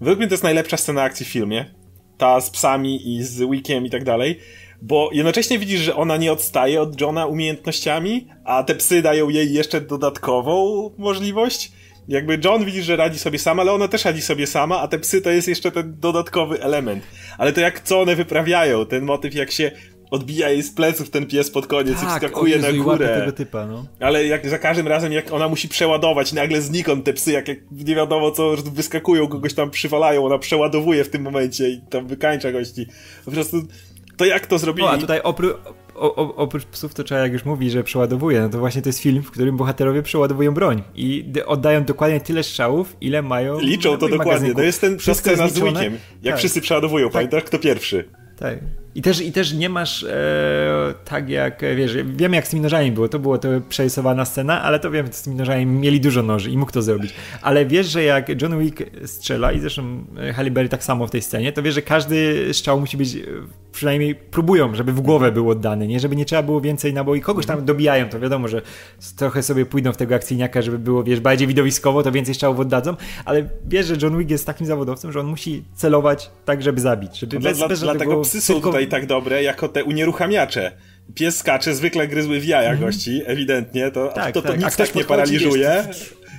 Speaker 1: według mnie to jest najlepsza scena akcji w filmie, ta z psami i z Wickiem i tak dalej, bo jednocześnie widzisz, że ona nie odstaje od Johna umiejętnościami, a te psy dają jej jeszcze dodatkową możliwość, jakby John widzi, że radzi sobie sama, ale ona też radzi sobie sama, a te psy to jest jeszcze ten dodatkowy element. Ale to jak co one wyprawiają, ten motyw jak się odbija jej z pleców ten pies pod koniec tak, i wskakuje Jezu, na górę.
Speaker 2: tego typa, no.
Speaker 1: Ale jak za każdym razem, jak ona musi przeładować, nagle znikąd te psy, jak, jak nie wiadomo co, wyskakują, kogoś tam przywalają, ona przeładowuje w tym momencie i tam wykańcza gości. Po prostu to jak to zrobili?
Speaker 2: No, a tutaj oprócz o, oprócz psów to trzeba, jak już mówi, że przeładowuje, no to właśnie to jest film, w którym bohaterowie przeładowują broń i oddają dokładnie tyle strzałów, ile mają.
Speaker 1: Liczą to dokładnie. To jest ten scena z Wickiem. Jak tak. wszyscy przeładowują, tak. pamiętasz kto pierwszy?
Speaker 2: Tak. I też, I też nie masz e, tak jak, wiesz, wiem jak z tymi nożami było, to było to przerysowana scena, ale to wiem, z tymi nożami mieli dużo noży i mógł to zrobić. Ale wiesz, że jak John Wick strzela i zresztą Halle Berry tak samo w tej scenie, to wiesz, że każdy strzał musi być, przynajmniej próbują, żeby w głowę był oddany, nie? Żeby nie trzeba było więcej naboi. Kogoś tam dobijają, to wiadomo, że trochę sobie pójdą w tego akcyjniaka, żeby było, wiesz, bardziej widowiskowo, to więcej strzałów oddadzą, ale wiesz, że John Wick jest takim zawodowcem, że on musi celować tak, żeby zabić. Żeby
Speaker 1: bez, dla, bez dlatego psy są tylko... tutaj tak dobre, jako te unieruchamiacze. Pies skacze, zwykle gryzły w jaja -hmm. gości, ewidentnie, to, tak, to, to tak. nic tak nie paraliżuje.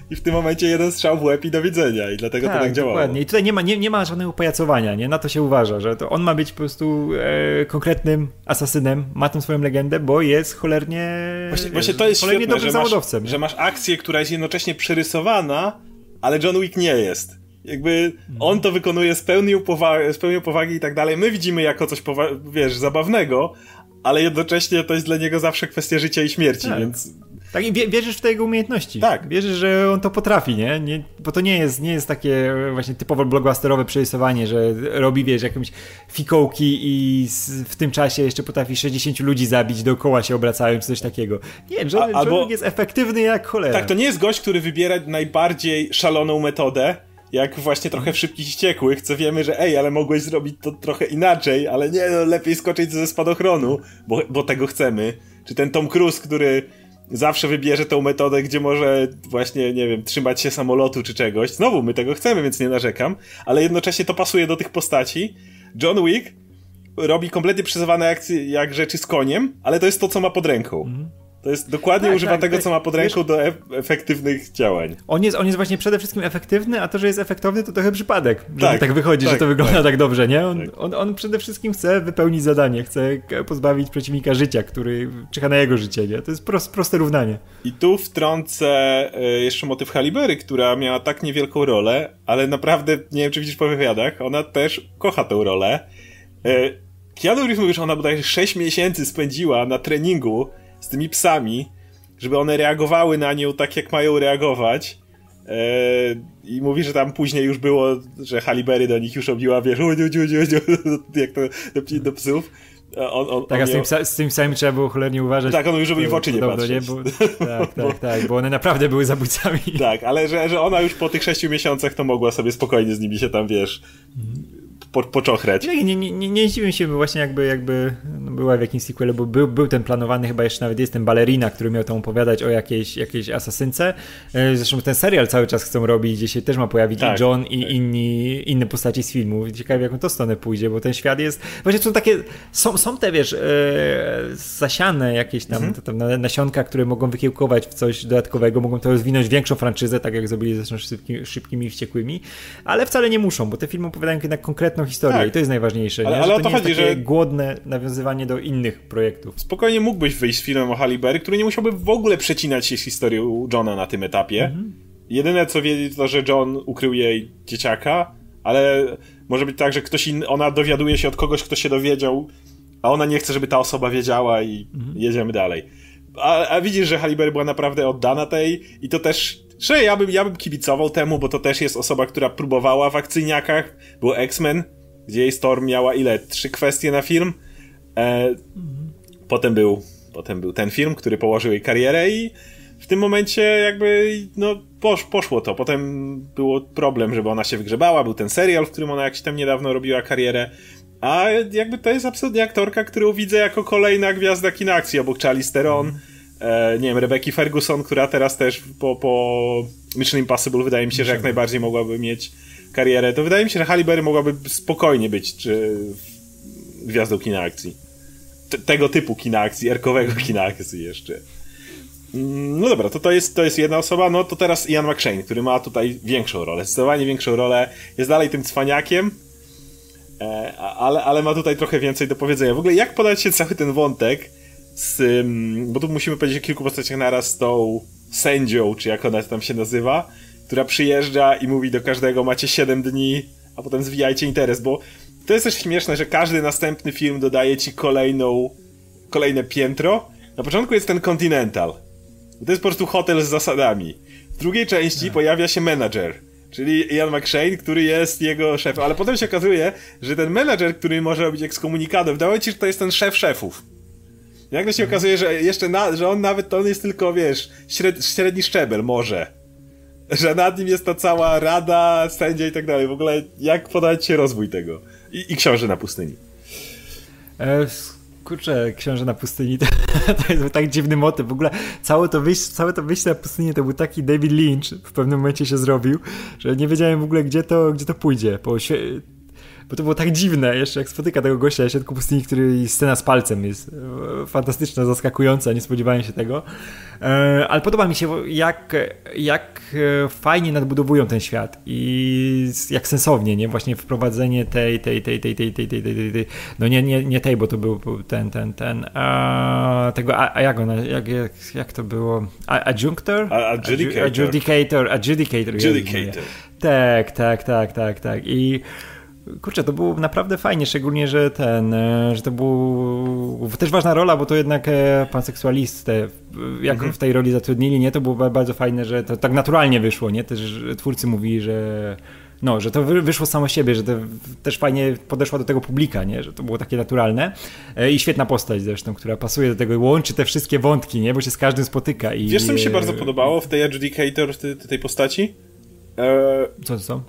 Speaker 1: i w tym momencie jeden strzał w łeb i do widzenia i dlatego tak, to tak działało. Dokładnie.
Speaker 2: I tutaj nie ma, nie, nie ma żadnego pajacowania, nie? Na to się uważa, że to on ma być po prostu e, konkretnym asasynem, ma tą swoją legendę, bo jest cholernie
Speaker 1: Właśnie, właśnie to jest cholernie świetne, dobrym że masz, że masz akcję, która jest jednocześnie przerysowana, ale John Wick nie jest. Jakby on to wykonuje z pełnią, powagi, z pełnią powagi i tak dalej. My widzimy jako coś, wiesz, zabawnego, ale jednocześnie to jest dla niego zawsze kwestia życia i śmierci, tak. więc
Speaker 2: tak, i wierzysz w te jego umiejętności.
Speaker 1: Tak.
Speaker 2: Wierzysz, że on to potrafi, nie? nie bo to nie jest, nie jest takie właśnie typowo blockbusterowe przerysowanie, że robi, wiesz, jakąś fikołki i w tym czasie jeszcze potrafi 60 ludzi zabić, dookoła się obracają, czy coś takiego. Nie, A, albo... Jest efektywny jak cholera.
Speaker 1: Tak, to nie jest gość, który wybiera najbardziej szaloną metodę, jak właśnie trochę w szybkich ściekłych, co wiemy, że ej, ale mogłeś zrobić to trochę inaczej, ale nie, no, lepiej skoczyć ze spadochronu, bo, bo tego chcemy. Czy ten Tom Cruise, który zawsze wybierze tą metodę, gdzie może właśnie, nie wiem, trzymać się samolotu czy czegoś. Znowu, my tego chcemy, więc nie narzekam, ale jednocześnie to pasuje do tych postaci. John Wick robi kompletnie przesuwane akcje jak rzeczy z koniem, ale to jest to, co ma pod ręką. Mhm. To jest dokładnie tak, używa tak, tego, tak. co ma pod ręką wiesz, do efektywnych działań.
Speaker 2: On jest, on jest właśnie przede wszystkim efektywny, a to, że jest efektowny, to trochę przypadek. Że tak, tak wychodzi, że tak, to wygląda tak, tak dobrze, nie? On, on, on, przede wszystkim chce wypełnić zadanie, chce pozbawić przeciwnika życia, który czyha na jego życie, nie? To jest prost, proste równanie.
Speaker 1: I tu wtrącę e, jeszcze motyw Halibery, która miała tak niewielką rolę, ale naprawdę, nie wiem, czy widzisz po wywiadach, ona też kocha tę rolę. E, Keanu Reeves mówi, że ona bodajże 6 miesięcy spędziła na treningu tymi psami, żeby one reagowały na nią tak, jak mają reagować. Eee, I mówi, że tam później już było, że Halibery do nich już robiła, wiesz, jak to do, do psów.
Speaker 2: On, on, tak, on a z, tym, ją... z tym samym trzeba było cholernie uważać.
Speaker 1: Tak, on już żeby w oczy nie patrzeć. Nie? Bo,
Speaker 2: tak, tak, tak, bo one naprawdę były zabójcami.
Speaker 1: Tak, ale że, że ona już po tych sześciu miesiącach to mogła sobie spokojnie z nimi się tam, wiesz, mhm po, poczochrać.
Speaker 2: Nie, nie, nie, nie zdziwię się, bo właśnie jakby, jakby no była w jakimś sequelu, bo był, był ten planowany, chyba jeszcze nawet jest ten balerina, który miał tam opowiadać o jakiejś, jakiejś asasynce. E, zresztą ten serial cały czas chcą robić, gdzie się też ma pojawić tak, i John i tak. inni, inne postaci z filmu. Ciekawe, jaką to stronę pójdzie, bo ten świat jest... Właśnie są takie, są, są te, wiesz, e, zasiane jakieś tam, mhm. tam nasionka, które mogą wykiełkować w coś dodatkowego, mogą to rozwinąć większą franczyzę, tak jak zrobili zresztą szybki, szybkimi i wściekłymi, ale wcale nie muszą, bo te filmy opowiadają jednak konkretną historię tak. i to jest najważniejsze. Ale, ale o to, to chodzi, że głodne nawiązywanie do innych projektów.
Speaker 1: Spokojnie mógłbyś wyjść z filmem o Haliberry, który nie musiałby w ogóle przecinać się z historią Johna na tym etapie. Mhm. Jedyne co wiedzie to, że John ukrył jej dzieciaka, ale może być tak, że ktoś inny, ona dowiaduje się od kogoś, kto się dowiedział, a ona nie chce, żeby ta osoba wiedziała i mhm. jedziemy dalej. A, a, widzisz, że Haliberry była naprawdę oddana tej i to też że ja bym, ja bym kibicował temu, bo to też jest osoba, która próbowała w akcyjniakach. Był X-Men, gdzie jej Storm miała ile? Trzy kwestie na film. E, Potem był potem był ten film, który położył jej karierę i w tym momencie jakby no posz, poszło to. Potem było problem, żeby ona się wygrzebała, był ten serial, w którym ona jakiś tam niedawno robiła karierę. A jakby to jest absolutnie aktorka, którą widzę jako kolejna gwiazda kina akcji obok Charlie Theron. Mm nie wiem, Rebeki Ferguson, która teraz też po, po Mission Impossible wydaje mi się, że jak najbardziej mogłaby mieć karierę, to wydaje mi się, że Halle Berry mogłaby spokojnie być czy gwiazdą kina akcji. T tego typu kina akcji, erkowego kina akcji jeszcze. Mm, no dobra, to to jest, to jest jedna osoba, no to teraz Ian McShane, który ma tutaj większą rolę, zdecydowanie większą rolę, jest dalej tym cwaniakiem, e, ale, ale ma tutaj trochę więcej do powiedzenia. W ogóle jak podać się cały ten wątek, z, bo tu musimy powiedzieć o kilku postaciach naraz z tą sędzią, czy jak ona tam się nazywa, która przyjeżdża i mówi do każdego macie 7 dni, a potem zwijajcie interes, bo to jest też śmieszne, że każdy następny film dodaje ci kolejną, kolejne piętro. Na początku jest ten Continental. To jest po prostu hotel z zasadami. W drugiej części tak. pojawia się menadżer, czyli Ian McShane, który jest jego szefem, ale potem się okazuje, że ten menadżer, który może robić ekskomunikadę, wydaje ci, że to jest ten szef szefów. Nagle się okazuje, że jeszcze na, że on nawet to on jest tylko, wiesz, śred, średni szczebel, może. Że nad nim jest ta cała rada, sędzia i tak dalej. W ogóle jak podać się rozwój tego? I, i książę na pustyni.
Speaker 2: E, kurczę, książę na pustyni to, to jest tak dziwny motyw. W ogóle całe to, wyjście, całe to wyjście na pustynię to był taki David Lynch w pewnym momencie się zrobił, że nie wiedziałem w ogóle gdzie to, gdzie to pójdzie. Bo bo to było tak dziwne, jeszcze jak spotyka tego gościa na środku pustyni, który scena z palcem jest e, fantastyczna, zaskakująca, nie spodziewałem się tego. E, ale podoba mi się, jak, jak e, fajnie nadbudowują ten świat i jak sensownie, nie? Właśnie wprowadzenie tej, tej, tej, tej, tej, tej, tej, tej, tej no nie, nie, nie tej, bo to był ten, ten, ten, a, tego, a, a jak ona, jak, jak, jak to było? Adjunctor?
Speaker 1: Adjudicator.
Speaker 2: Adjudicator, adjudicator.
Speaker 1: Adjudicator.
Speaker 2: Tak, tak, tak, tak, tak. I kurczę, to było naprawdę fajnie, szczególnie, że ten, e, że to był też ważna rola, bo to jednak e, panseksualistę, jak mhm. w tej roli zatrudnili, nie, to było bardzo fajne, że to tak naturalnie wyszło, nie, też twórcy mówili, że no, że to wyszło samo siebie, że to też fajnie podeszła do tego publika, nie? że to było takie naturalne e, i świetna postać zresztą, która pasuje do tego i łączy te wszystkie wątki, nie? bo się z każdym spotyka. I...
Speaker 1: Wiesz, co mi się bardzo podobało w tej Adjudicator, tej postaci?
Speaker 2: E, co to są?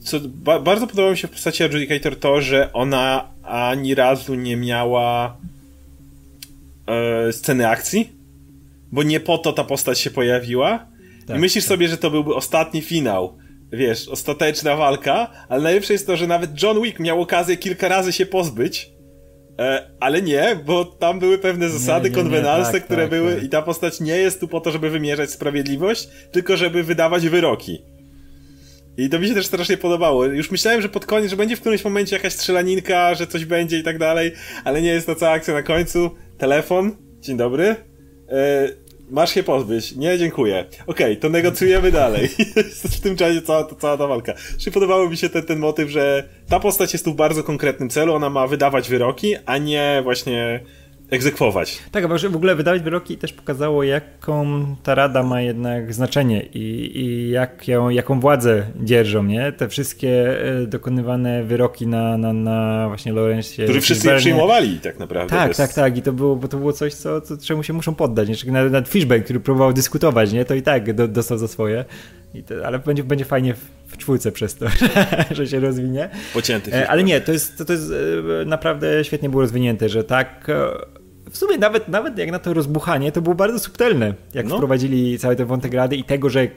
Speaker 1: Co, ba, bardzo podobało mi się w postaci Adjudicator to, że ona ani razu nie miała e, sceny akcji, bo nie po to ta postać się pojawiła. Tak, I myślisz tak. sobie, że to byłby ostatni finał, wiesz, ostateczna walka, ale najlepsze jest to, że nawet John Wick miał okazję kilka razy się pozbyć, e, ale nie, bo tam były pewne zasady, konwenanse, tak, które tak, były tak. i ta postać nie jest tu po to, żeby wymierzać sprawiedliwość, tylko żeby wydawać wyroki. I to mi się też strasznie podobało. Już myślałem, że pod koniec, że będzie w którymś momencie jakaś strzelaninka, że coś będzie i tak dalej, ale nie jest to cała akcja na końcu. Telefon, dzień dobry. E, masz się pozbyć. Nie, dziękuję. Okej, okay, to negocjujemy dalej. w tym czasie cała, cała ta walka. Czyli podobało mi się ten, ten motyw, że ta postać jest tu w bardzo konkretnym celu, ona ma wydawać wyroki, a nie właśnie egzekwować.
Speaker 2: Tak, a w ogóle wydawać wyroki też pokazało, jaką ta rada ma jednak znaczenie i, i jak ją, jaką władzę dzierżą, nie? Te wszystkie e, dokonywane wyroki na, na, na właśnie Lorenzie.
Speaker 1: Którzy wszyscy je przyjmowali tak naprawdę.
Speaker 2: Tak, bez... tak, tak. I to było, bo to było coś, co, co czemu się muszą poddać. Nie? Nawet, nawet Fishbank, który próbował dyskutować, nie? To i tak do, dostał za swoje. To, ale będzie, będzie fajnie w, w czwórce przez to, że się rozwinie.
Speaker 1: Pocięty.
Speaker 2: E, ale nie, to jest, to, to jest e, naprawdę świetnie było rozwinięte, że tak w sumie nawet, nawet jak na to rozbuchanie, to było bardzo subtelne, jak no. wprowadzili cały ten wątek rady i tego, że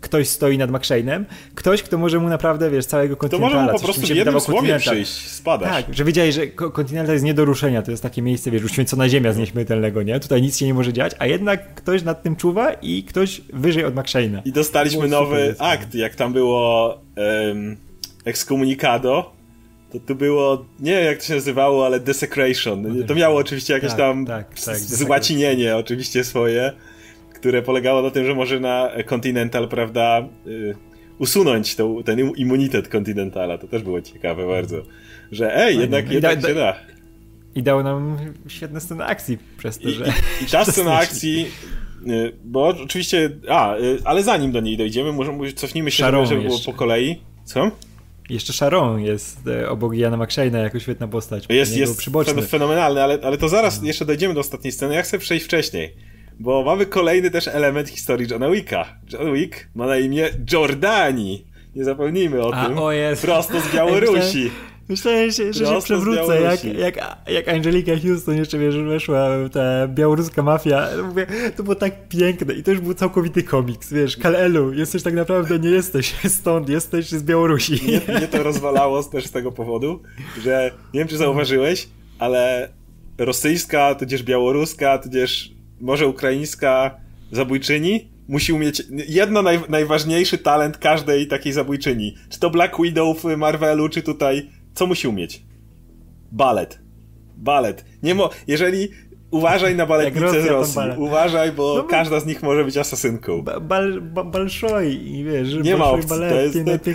Speaker 2: ktoś stoi nad McShane'em, ktoś, kto może mu naprawdę, wiesz, całego kontynentala.
Speaker 1: To może mu po prostu w jednym słowie przyjść, spadać.
Speaker 2: Tak, że wiedziałeś, że kontynental jest nie do ruszenia, to jest takie miejsce, wiesz, uświęcona ziemia z nieśmiertelnego, nie? Tutaj nic się nie może dziać, a jednak ktoś nad tym czuwa i ktoś wyżej od McShane'a.
Speaker 1: I dostaliśmy nowy akt, jak tam było um, Excommunicado, to tu było, nie wiem jak to się nazywało, ale desecration. To miało oczywiście jakieś tak, tam tak, tak, złacinienie oczywiście swoje, które polegało na tym, że może na Continental, prawda, y, usunąć tą, ten immunitet Continentala. To też było ciekawe bardzo. Że ej, no, jednak, no, jednak da, się da.
Speaker 2: I dało nam świetne sceny akcji przez to,
Speaker 1: I,
Speaker 2: że...
Speaker 1: I, i ta scena akcji y, bo oczywiście, a, y, ale zanim do niej dojdziemy, może cofnijmy się, żeby, żeby było po kolei. Co?
Speaker 2: Jeszcze Sharon jest e, obok Jana McShane'a jako świetna postać.
Speaker 1: Jest, jest fenomenalny, ale, ale to zaraz jeszcze dojdziemy do ostatniej sceny. Ja chcę przejść wcześniej, bo mamy kolejny też element historii Johna Wicka. John Wick ma na imię Jordani. Nie zapomnijmy o A, tym. O jest. Prosto z Białorusi.
Speaker 2: Myślałem, że, że się przewrócę, jak, jak, jak Angelika Houston jeszcze wiesz, weszła ta białoruska mafia. Mówię, to było tak piękne i to już był całkowity komiks, wiesz, Kalelu, jesteś tak naprawdę, nie jesteś stąd, jesteś z Białorusi.
Speaker 1: Mnie, mnie to rozwalało też z tego powodu, że nie wiem, czy zauważyłeś, ale rosyjska, tudzież białoruska, tudzież może ukraińska zabójczyni musi umieć jedno naj, najważniejszy talent każdej takiej zabójczyni. Czy to Black Widow w Marvelu, czy tutaj co musi umieć? Balet. Balet. Nie mo jeżeli Uważaj na baletnicę z Rosji. Uważaj, bo no, każda z nich może być asasynką.
Speaker 2: Ba, bal, ba, balszoj i wiesz,
Speaker 1: Nie ma opcji. To jest,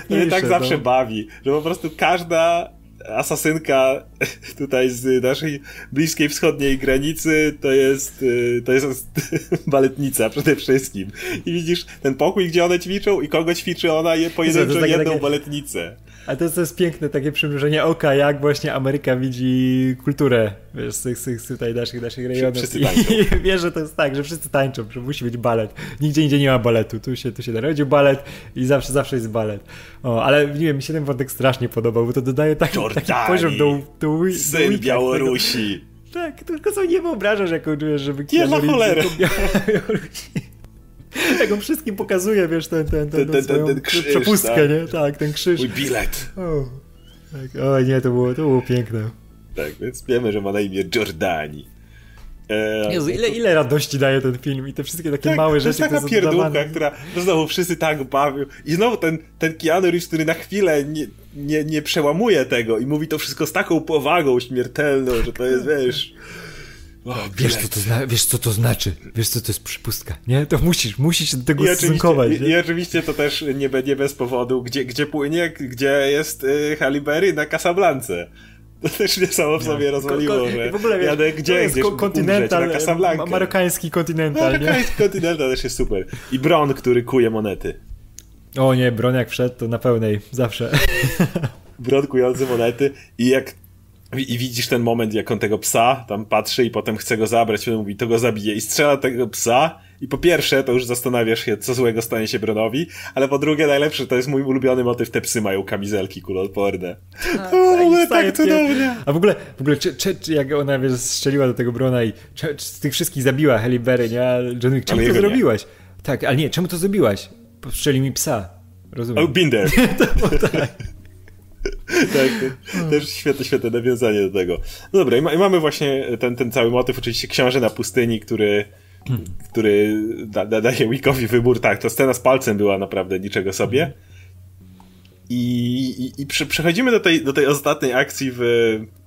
Speaker 1: to, mnie tak zawsze no. bawi, że po prostu każda asasynka tutaj z naszej bliskiej wschodniej granicy to jest, y, to jest baletnica przede wszystkim. I widzisz ten pokój, gdzie one ćwiczą i kogo ćwiczy ona je pojedynczo jedną baletnicę.
Speaker 2: A to, to jest piękne takie przymrużenie oka, jak właśnie Ameryka widzi kulturę wiesz, z tych, z tych tutaj naszych, naszych rejonów.
Speaker 1: Wszyscy tańczą.
Speaker 2: I wiesz, że to jest tak, że wszyscy tańczą, że musi być balet. Nigdzie indziej nie ma baletu. Tu się, tu się narodził balet i zawsze, zawsze jest balet. O, ale nie wiem, mi się ten wątek strasznie podobał, bo to dodaje taki, taki poziom do, do, do
Speaker 1: Syn Białorusi.
Speaker 2: Tego. Tak, tylko sobie nie wyobrażasz, jak czujesz, żeby
Speaker 1: Nie na cholerę.
Speaker 2: Jak on wszystkim pokazuje, wiesz, ten, ten, ten, ten, ten, ten krzyż, przepustkę, tak. nie? Tak, ten krzyż.
Speaker 1: Mój bilet. O.
Speaker 2: Tak, o nie, to było, to było piękne.
Speaker 1: Tak, więc wiemy, że ma na imię Jordani.
Speaker 2: E, Jezu, ile, ile radości daje ten film i te wszystkie takie tak, małe rzeczy,
Speaker 1: To jest taka pierdółka, która znowu wszyscy tak bawią i znowu ten, ten Keanu Reeves, który na chwilę nie, nie, nie przełamuje tego i mówi to wszystko z taką powagą śmiertelną, że to jest, wiesz...
Speaker 2: O, wiesz, co to zna- wiesz, co to znaczy, wiesz, co to jest przypustka, nie? To musisz, musisz się do tego I stosunkować.
Speaker 1: I, I, oczywiście to też nie, nie bez powodu, gdzie, gdzie płynie, gdzie jest y, na Casablance. To też mnie samo w sobie rozwaliło, ko, że w ogóle, wiesz, jadę gdzie, gdzieś kontynental, umrzeć, na Casablanca.
Speaker 2: Marokański kontynental,
Speaker 1: Marokański kontynental też jest super. I Bron, który kuje monety.
Speaker 2: O nie, Bron jak wszedł, to na pełnej, zawsze.
Speaker 1: Bron kujący monety i jak i widzisz ten moment, jak on tego psa tam patrzy i potem chce go zabrać, i mówi, to go zabije i strzela tego psa i po pierwsze, to już zastanawiasz się, co złego stanie się Bronowi, ale po drugie, najlepsze, to jest mój ulubiony motyw, te psy mają kamizelki kuloodporne. Tak, o, tak, tak cudownie.
Speaker 2: A w ogóle, w ogóle, czy, czy, czy jak ona, wiesz, strzeliła do tego Brona i czy, czy z tych wszystkich zabiła Halle Berry, nie? A John Wick, czemu to zrobiłaś? Nie. Tak, ale nie, czemu to zrobiłaś? Strzeli mi psa. Rozumiem.
Speaker 1: Oh, been there. to, tak. tak, też świetne, świetne nawiązanie do tego. No dobra, i, ma, i, mamy właśnie ten, ten cały motyw, oczywiście książę na pustyni, który który da, da, daje Wickowi wybór. Tak, to scena z palcem była naprawdę niczego sobie. I, i, i przechodzimy do tej, do tej ostatniej akcji w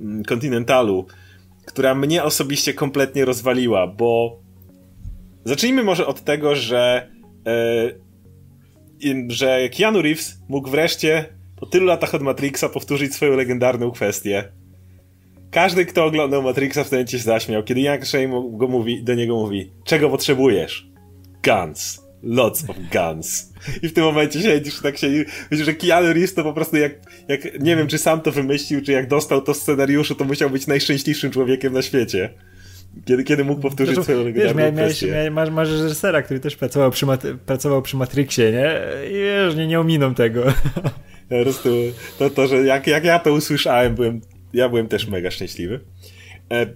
Speaker 1: mm, Continentalu, która mnie osobiście kompletnie rozwaliła, bo zacznijmy może od tego, że e, że Keanu Reeves mógł wreszcie po tylu latach od Matrixa powtórzyć swoją legendarną kwestię każdy, kto oglądał Matrixa w tym momencie się zaśmiał, kiedy Young Shane go mówi, do niego mówi, czego potrzebujesz? Guns. Lots of guns. I w tym momencie siedzisz, tak się, myślę, że Keanu Reeves to po prostu jak, jak, nie wiem, czy sam to wymyślił, czy jak dostał to scenariuszu, to musiał być najszczęśliwszym człowiekiem na świecie. Kiedy, kiedy mógł powtórzyć znaczy, swoją legendarną wiesz, miałeś,
Speaker 2: miałeś, masz, masz reżysera, który też pracował przy, pracował przy Matrixie, nie? I wiesz, nie, nie ominą tego.
Speaker 1: Po prostu to, to że jak, jak ja to usłyszałem, byłem ja byłem też mega szczęśliwy. E,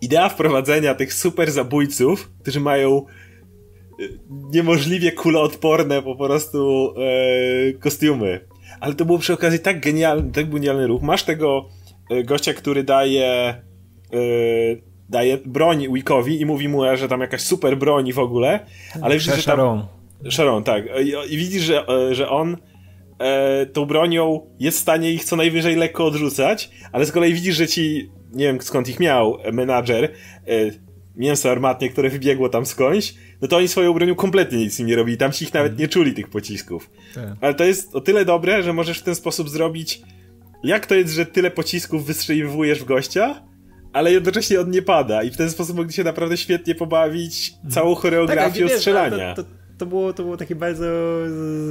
Speaker 1: idea wprowadzenia tych super zabójców, którzy mają e, niemożliwie kuloodporne po prostu e, kostiumy. Ale to było przy okazji tak genialny, tak genialny ruch. Masz tego e, gościa, który daje e, daje broń Wickowi i mówi mu, że tam jakaś super broń w ogóle, ale widzisz, że tam... Sharon. Sharon, tak. I, i widzisz, że, że on e, tą bronią jest w stanie ich co najwyżej lekko odrzucać, ale z kolei widzisz, że ci, nie wiem skąd ich miał, menadżer, e, mięso armatnie, które wybiegło tam skądś, no to oni swoją bronią kompletnie nic im nie robili, tam ci ich nawet nie czuli tych pocisków. Tak. Ale to jest o tyle dobre, że możesz w ten sposób zrobić, jak to jest, że tyle pocisków wystrzeliwujesz w gościa, ale jednocześnie on nie pada i w ten sposób mogli się naprawdę świetnie pobawić całą choreografią tak, strzelania. To, to,
Speaker 2: to było, to było takie bardzo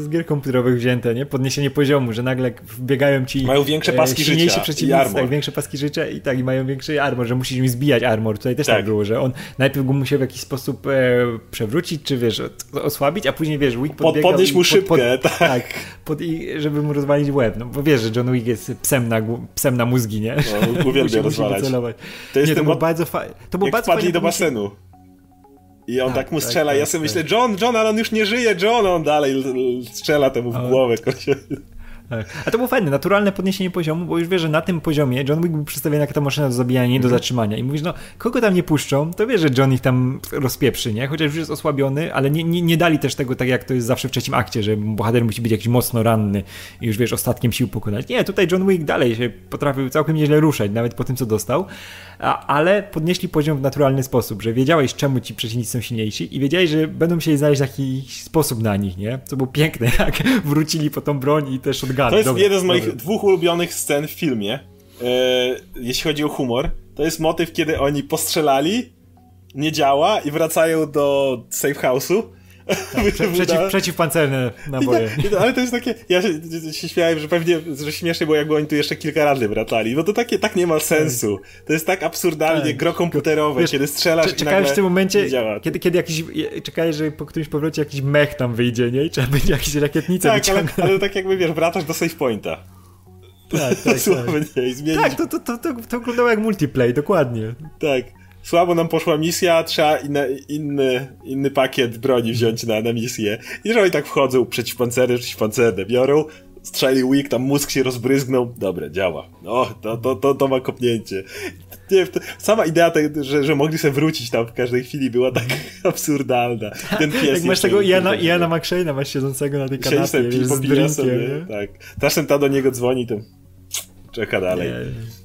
Speaker 2: z gier komputerowych wzięte, nie? Podniesienie poziomu, że nagle wbiegają ci
Speaker 1: mają większe paski e, życia
Speaker 2: przeciwnicy, tak, większe paski życia i tak, i mają większy armor, że musisz im zbijać armor. Tutaj też tak, tak było, że on najpierw go musiał w jakiś sposób e, przewrócić, czy wiesz, osłabić, a później wiesz, Wick
Speaker 1: podbiegał... Podnieść mu szybkę, pod,
Speaker 2: pod, tak. tak pod, i, żeby mu rozwalić łeb, no bo wiesz, że John Wick jest psem na, psem na mózgi, nie?
Speaker 1: No, uwielbia rozwalać.
Speaker 2: To, jest nie, to było bardzo fajne. To było
Speaker 1: bardzo fajnie do basenu. I on tak, tak mu tak, strzela. Tak, ja sobie tak, myślę, John, John, ale on już nie żyje, John, on dalej strzela temu w głowę.
Speaker 2: Tak. A to było fajne, naturalne podniesienie poziomu, bo już wiesz, że na tym poziomie John Wick był przedstawiony jako ta maszyna do zabijania, nie do mhm. zatrzymania. I mówisz, no, kogo tam nie puszczą, to wiesz, że John ich tam rozpieprzy, nie? Chociaż już jest osłabiony, ale nie, nie, nie dali też tego tak, jak to jest zawsze w trzecim akcie, że bohater musi być jakiś mocno ranny i już wiesz, ostatkiem sił pokonać. Nie, tutaj John Wick dalej się potrafił całkiem nieźle ruszać, nawet po tym, co dostał, a, ale podnieśli poziom w naturalny sposób, że wiedziałeś, czemu ci przeciwnicy są silniejsi i wiedziałeś, że będą musieli znaleźć jakiś sposób na nich, nie? Co było piękne, jak wrócili po tą broń i też
Speaker 1: To jest dobra, jeden z moich dobra. dwóch ulubionych scen w filmie, e, jeśli chodzi o humor. To jest motyw, kiedy oni postrzelali, nie działa i wracają do safe house'u
Speaker 2: tak, prze, przeciw, przeciwpancerne naboje.
Speaker 1: ale to jest takie, ja się, się śmiałem, że pewnie, że śmiesznie było jakby oni tu jeszcze kilka razy wracali. No to takie, tak nie ma sensu. To jest tak absurdalnie tak. gro komputerowe, Wiesz, kiedy strzelasz
Speaker 2: czekałeś w tym momencie, kiedy, kiedy jakiś, czekałeś, że po którymś powrocie jakiś mech tam wyjdzie, nie? I trzeba będzie jakieś rakietnice
Speaker 1: Tak, ale, ale, tak jakby, wiesz, wracasz do save pointa.
Speaker 2: Tak, tak, tak. Tak, to, to, to, to, to wyglądało jak multiplay, dokładnie.
Speaker 1: Tak słabo nam poszła misja, trzeba inne, inny, inny pakiet broni wziąć na, na misję. I że oni tak wchodzą, przeciwpancerne, przeciwpancerne biorą, strzelił Wick, tam mózg się rozbryzgnął. Dobre, działa. O, to, to, to, to ma kopnięcie. Nie, to, sama idea, te, że, że mogli sobie wrócić tam w każdej chwili była tak absurdalna.
Speaker 2: Ten pies Jak masz tego Iana, Iana McShane'a masz siedzącego na tej kanapie, wiesz, z drinkiem,
Speaker 1: sobie, Tak. Czasem ta do niego dzwoni, to czeka dalej. Nie.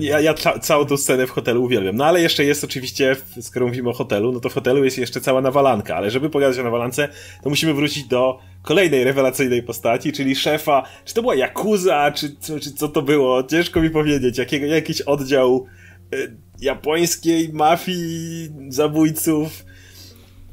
Speaker 1: Ja, ja całą tą scenę w hotelu uwielbiam. No ale jeszcze jest oczywiście, skoro mówimy o hotelu, no to w hotelu jest jeszcze cała nawalanka, ale żeby pogadać o nawalance, to musimy wrócić do kolejnej rewelacyjnej postaci, czyli szefa, czy to była Yakuza, czy, czy, czy co to było, ciężko mi powiedzieć, jakiego, jakiś oddział y, japońskiej mafii zabójców,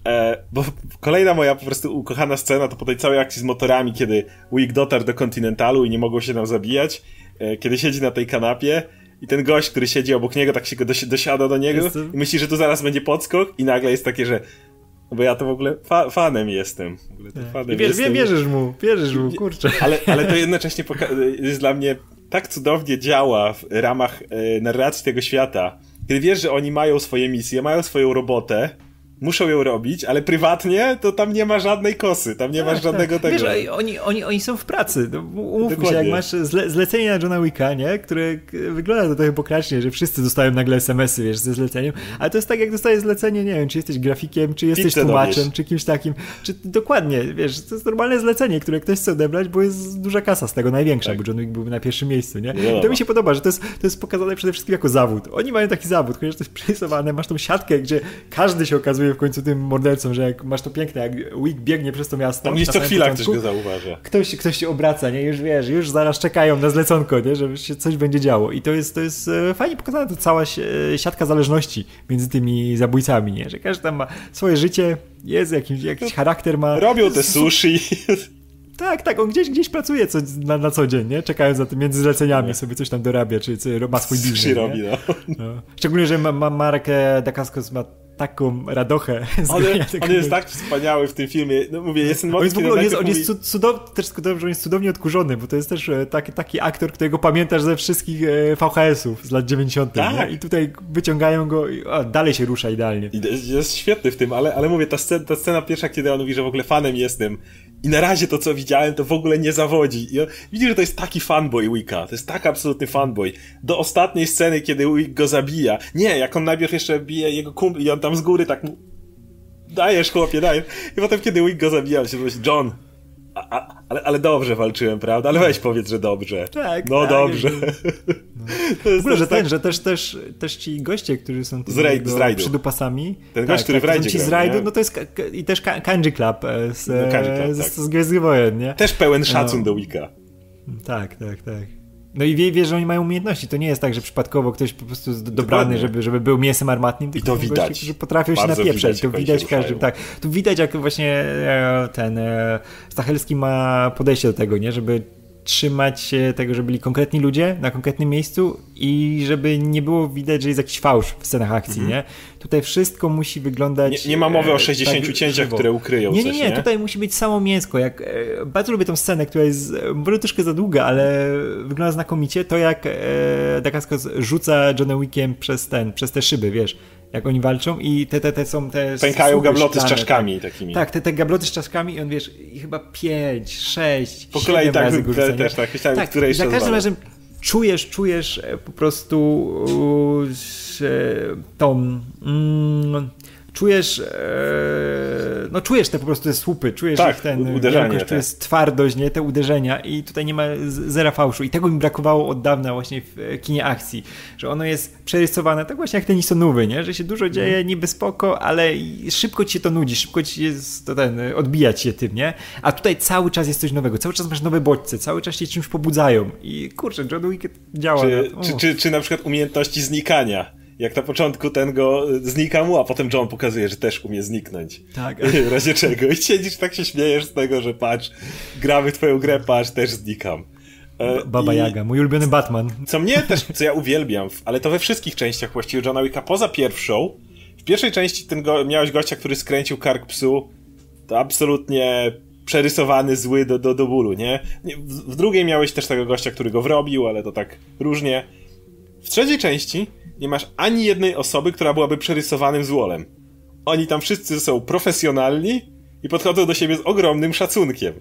Speaker 1: E, bo kolejna moja po prostu ukochana scena to po tej całej akcji z motorami, kiedy Wick dotarł do kontynentalu i nie mogło się nam zabijać, e, kiedy siedzi na tej kanapie i ten gość, który siedzi obok niego, tak się go dosiada do niego jestem. i myśli, że tu zaraz będzie podskok i nagle jest takie, że no bo ja to w ogóle fa fanem jestem. W ogóle
Speaker 2: to fanem Wiesz, jestem. Wierzysz mu, wierzysz mu, kurczę.
Speaker 1: Ale, ale to jednocześnie jest dla mnie tak cudownie działa w ramach e, narracji tego świata. Kiedy wiesz, że oni mają swoje misje, mają swoją robotę, muszą ją robić, ale prywatnie to tam nie ma żadnej kosy, tam nie tak, masz tak. żadnego tak. tego.
Speaker 2: Wiesz, oni, oni, oni są w pracy. No, umówmy Dokładnie. się, jak masz zle, zlecenie na Johna Wicka, nie? które wygląda to trochę pokracznie, że wszyscy dostają nagle SMS-y, wiesz, ze zleceniem, ale to jest tak, jak dostajesz zlecenie, nie wiem, czy jesteś grafikiem, czy jesteś Pizzę tłumaczem, czy kimś takim, czy dokładnie, wiesz, to jest normalne zlecenie, które ktoś chce odebrać, bo jest duża kasa z tego, największa, tak. bo John Wick byłby na pierwszym miejscu, nie? No. I to mi się podoba, że to jest, to jest pokazane przede wszystkim jako zawód. Oni mają taki zawód, chociaż to jest przyrysowane, masz tą siatkę, gdzie każdy się okazuje w końcu tym mordercą że jak masz to piękne, jak Wick biegnie przez to miasto.
Speaker 1: Tam gdzieś co chwila ktoś go zauważa.
Speaker 2: Ktoś, ktoś się obraca, nie? Już wiesz, już zaraz czekają na zleconko, nie? Że się coś będzie działo. I to jest, to jest e, fajnie pokazane, to cała e, siatka zależności między tymi zabójcami, nie? Że każdy tam ma swoje życie, jest jakiś, jakiś charakter ma.
Speaker 1: Robią te sushi.
Speaker 2: Tak, tak, on gdzieś, gdzieś pracuje co, na, na co dzień, nie? Czekając za tym między zleceniami, sobie coś tam dorabia, czy, czy ma swój biznes.
Speaker 1: robi, no.
Speaker 2: no. Szczególnie, że ma, ma Marek Dacascos ma taką radochę.
Speaker 1: On, on jest tak wspaniały w tym filmie. No mówię, jest ten
Speaker 2: on jest, w ogóle, on jest, on jest cudowny, też cudowny, że on jest cudownie odkurzony, bo to jest też e, taki, taki aktor, którego pamiętasz ze wszystkich e, VHS-ów z lat 90. Tak. I tutaj wyciągają go i dalej się rusza idealnie.
Speaker 1: Jest świetny w tym, ale, ale mówię, ta scena, ta scena pierwsza, kiedy on mówi, że w ogóle fanem jestem i na razie to, co widziałem, to w ogóle nie zawodzi. I on, widzi, że to jest taki fanboy Wicka. To jest tak absolutny fanboy. Do ostatniej sceny, kiedy Wick go zabija. Nie, jak on najpierw jeszcze bije jego kumpli i on tam z góry tak mu... Dajesz, chłopie, dajesz. I potem, kiedy Wick go zabija, się myśli, John, a, a, ale, ale dobrze walczyłem, prawda? Ale weź powiedz, że dobrze. Tak. No tak, dobrze.
Speaker 2: No. w ogóle, że tak... ten, że też, też, też ci goście, którzy są
Speaker 1: z, rajd, z rajdu.
Speaker 2: przydupasami.
Speaker 1: Ten gość, tak, który tak, w rajdzie
Speaker 2: ci z rajdu, nie? no to jest i też Kanji Club e, z, no, Kanji Club, z, tak. z Gwiezdnych Wojen, nie?
Speaker 1: Też pełen szacun no. do Wika.
Speaker 2: Tak, tak, tak. No i wie, wie, że oni mają umiejętności. To nie jest tak, że przypadkowo ktoś po prostu jest dobrany, żeby, żeby był mięsem armatnym.
Speaker 1: I to widać. Gości,
Speaker 2: którzy potrafią Bardzo się napieprzeć. Widać, to widać w każdym. Tak. Tu widać, jak właśnie e, ten e, Stachelski ma podejście do tego, nie? Żeby trzymać się tego, że byli konkretni ludzie na konkretnym miejscu i żeby nie było widać, że jest jakiś fałsz w scenach akcji, mhm. nie? Tutaj wszystko musi wyglądać...
Speaker 1: Nie, nie ma mowy o 60 e, tak, cięciach, żywo. które ukryją
Speaker 2: Nie, nie, nie, nie, tutaj musi być samo mięsko. Jak, e, bardzo lubię tą scenę, która jest może troszkę za długa, ale wygląda znakomicie. To jak e, Dacascos rzuca Johnem Wickiem przez ten, przez te szyby, wiesz jak oni walczą i te, te, te są te...
Speaker 1: Pękają gabloty szklane, z czaszkami tak. takimi.
Speaker 2: Tak, te, te gabloty z czaszkami i on wiesz, i chyba pięć, sześć, Po kolei tak, razy te,
Speaker 1: też tak, myślałem, tak, które
Speaker 2: za każdym razem czujesz, czujesz e, po prostu tą... Mm, czujesz, e, no czujesz te po prostu te słupy, czujesz tak, ich ten uderzenie, wielkość, tak. czujesz twardość, nie, te uderzenia i tutaj nie ma zera fałszu i tego mi brakowało od dawna właśnie w e, kinie akcji, że ono jest przerysowane tak właśnie jak te nisonówy, nie, że się dużo dzieje, mhm. niby spoko, ale szybko ci się to nudzi, szybko ci jest to ten, odbijać się tym, nie, a tutaj cały czas jest coś nowego, cały czas masz nowe bodźce, cały czas się czymś pobudzają i kurczę, John Wick działa.
Speaker 1: Czy, czy, czy, czy na przykład umiejętności znikania jak na początku ten go znika mu, a potem John pokazuje, że też umie zniknąć.
Speaker 2: Tak.
Speaker 1: W razie czego. I siedzisz, tak się śmiejesz z tego, że patrz, gramy twoją grę, patrz, też znikam.
Speaker 2: E, Baba I Jaga, mój ulubiony Batman.
Speaker 1: Co mnie też, co ja uwielbiam, ale to we wszystkich częściach właściwie Johna Wicka, poza pierwszą, w pierwszej części ten go, miałeś gościa, który skręcił kark psu, to absolutnie przerysowany, zły do, do, do bólu, nie? W, w drugiej miałeś też tego gościa, który go wrobił, ale to tak różnie. W trzeciej części nie masz ani jednej osoby, która byłaby przerysowanym złolem. Oni tam wszyscy są profesjonalni i podchodzą do siebie z ogromnym szacunkiem.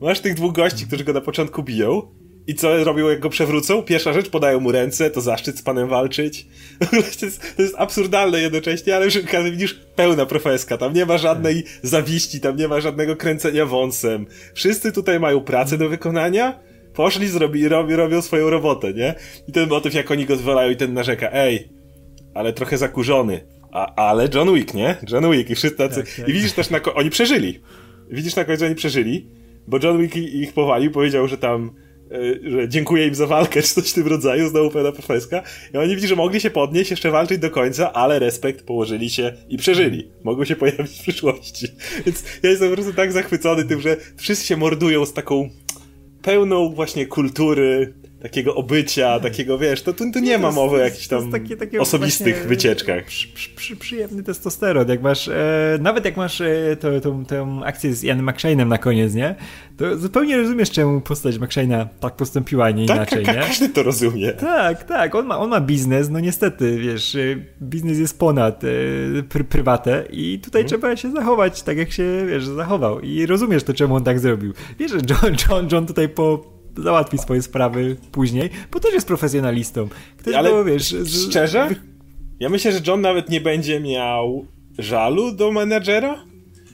Speaker 1: masz tych dwóch gości, którzy go na początku biją i co robią, jak go przewrócą? Pierwsza rzecz, podają mu ręce, to zaszczyt z panem walczyć. To jest, to jest absurdalne jednocześnie, ale już widzisz, pełna profeska. Tam nie ma żadnej zawiści, tam nie ma żadnego kręcenia wąsem. Wszyscy tutaj mają pracę do wykonania, poszli, zrobi, robi, robią swoją robotę, nie? I ten motyw, jak oni go zwalają i ten narzeka, ej, ale trochę zakurzony. A, ale John Wick, nie? John Wick i wszyscy tacy... Tak, tak. I widzisz też, na oni przeżyli. Widzisz na końcu, oni przeżyli, bo John Wick ich powalił, powiedział, że tam E, że dziękuję im za walkę, czy coś w tym rodzaju, znowu pełna profeska. I oni widzą, że mogli się podnieść, jeszcze walczyć do końca, ale respekt położyli się i przeżyli. Mogą się pojawić w przyszłości. Więc ja jestem po prostu tak zachwycony tym, że wszyscy się mordują z taką pełną właśnie kultury, takiego obycia, takiego, wiesz, to tu, tu nie, ma mowy o jakichś tam takie, takie osobistych wycieczkach. Przy,
Speaker 2: przy, przyjemny testosteron, jak masz, e, nawet jak masz e, to, tą, tą akcję z Janem McShane'em na koniec, nie? To zupełnie rozumiesz, czemu postać McShane'a tak postąpiła, nie tak, inaczej, nie?
Speaker 1: każdy to rozumie.
Speaker 2: Tak, tak, on ma, on ma biznes, no niestety, wiesz, e, biznes jest ponad e, pr prywatę i tutaj hmm. trzeba się zachować tak, jak się, wiesz, zachował i rozumiesz to, czemu on tak zrobił. Wiesz, że John, John, John tutaj po załatwi swoje sprawy później, bo też jest profesjonalistą.
Speaker 1: Ktoś Ale wiesz, z... szczerze? Ja myślę, że John nawet nie będzie miał żalu do menedżera?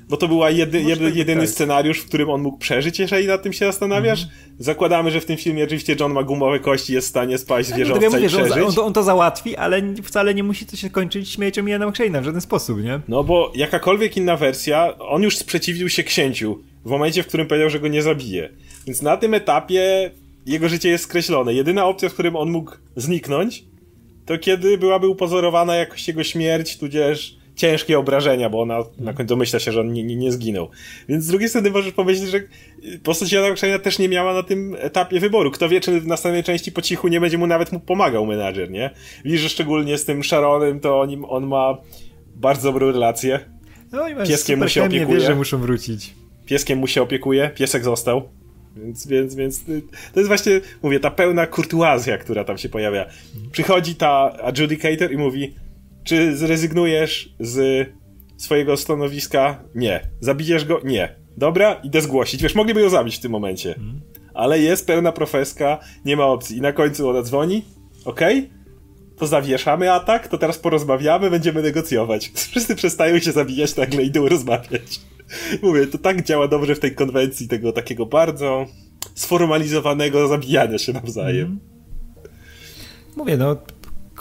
Speaker 1: Bo to był jedy, jedy, jedyny tak. scenariusz, w którym on mógł przeżyć, jeżeli nad tym się zastanawiasz. -hmm. Zakładamy, że w tym filmie oczywiście John ma gumowe kości, jest w stanie spaść z wieżowca ja mówię, i przeżyć.
Speaker 2: On, on, on, to załatwi, ale wcale nie musi to się kończyć śmiercią Iana McShane'a w żaden sposób, nie?
Speaker 1: No bo jakakolwiek inna wersja, on już sprzeciwił się księciu w momencie, w którym powiedział, że go nie zabije. Więc na tym etapie jego życie jest skreślone. Jedyna opcja, w którym on mógł zniknąć, to kiedy byłaby upozorowana jakoś jego śmierć, tudzież ciężkie obrażenia, bo ona na końcu domyśla się, że on nie, nie, nie zginął. Więc z drugiej strony możesz pomyśleć, że postać Jana Okrzenia też nie miała na tym etapie wyboru. Kto wie, czy w następnej części po cichu nie będzie mu nawet mu pomagał menadżer, nie? Widzisz, że szczególnie z tym Sharonem to on, on ma bardzo dobrą relację.
Speaker 2: No i Pieskiem mu się opiekuje. Wie, że muszą wrócić.
Speaker 1: Pieskiem mu się opiekuje, piesek został. Więc, więc, więc to jest właśnie, mówię, ta pełna kurtuazja, która tam się pojawia. Przychodzi ta adjudicator i mówi, czy zrezygnujesz z swojego stanowiska? Nie. Zabijesz go? Nie. Dobra, idę zgłosić. Wiesz, mogliby ją zabić w tym momencie. Ale jest pełna profeska, nie ma opcji. I na końcu ona dzwoni, okej, okay, to zawieszamy atak, to teraz porozmawiamy, będziemy negocjować. Wszyscy przestają się zabijać nagle, idą rozmawiać. Mówię, to tak działa dobrze w tej konwencji tego takiego bardzo sformalizowanego zabijania się nawzajem. Mm.
Speaker 2: Mówię, no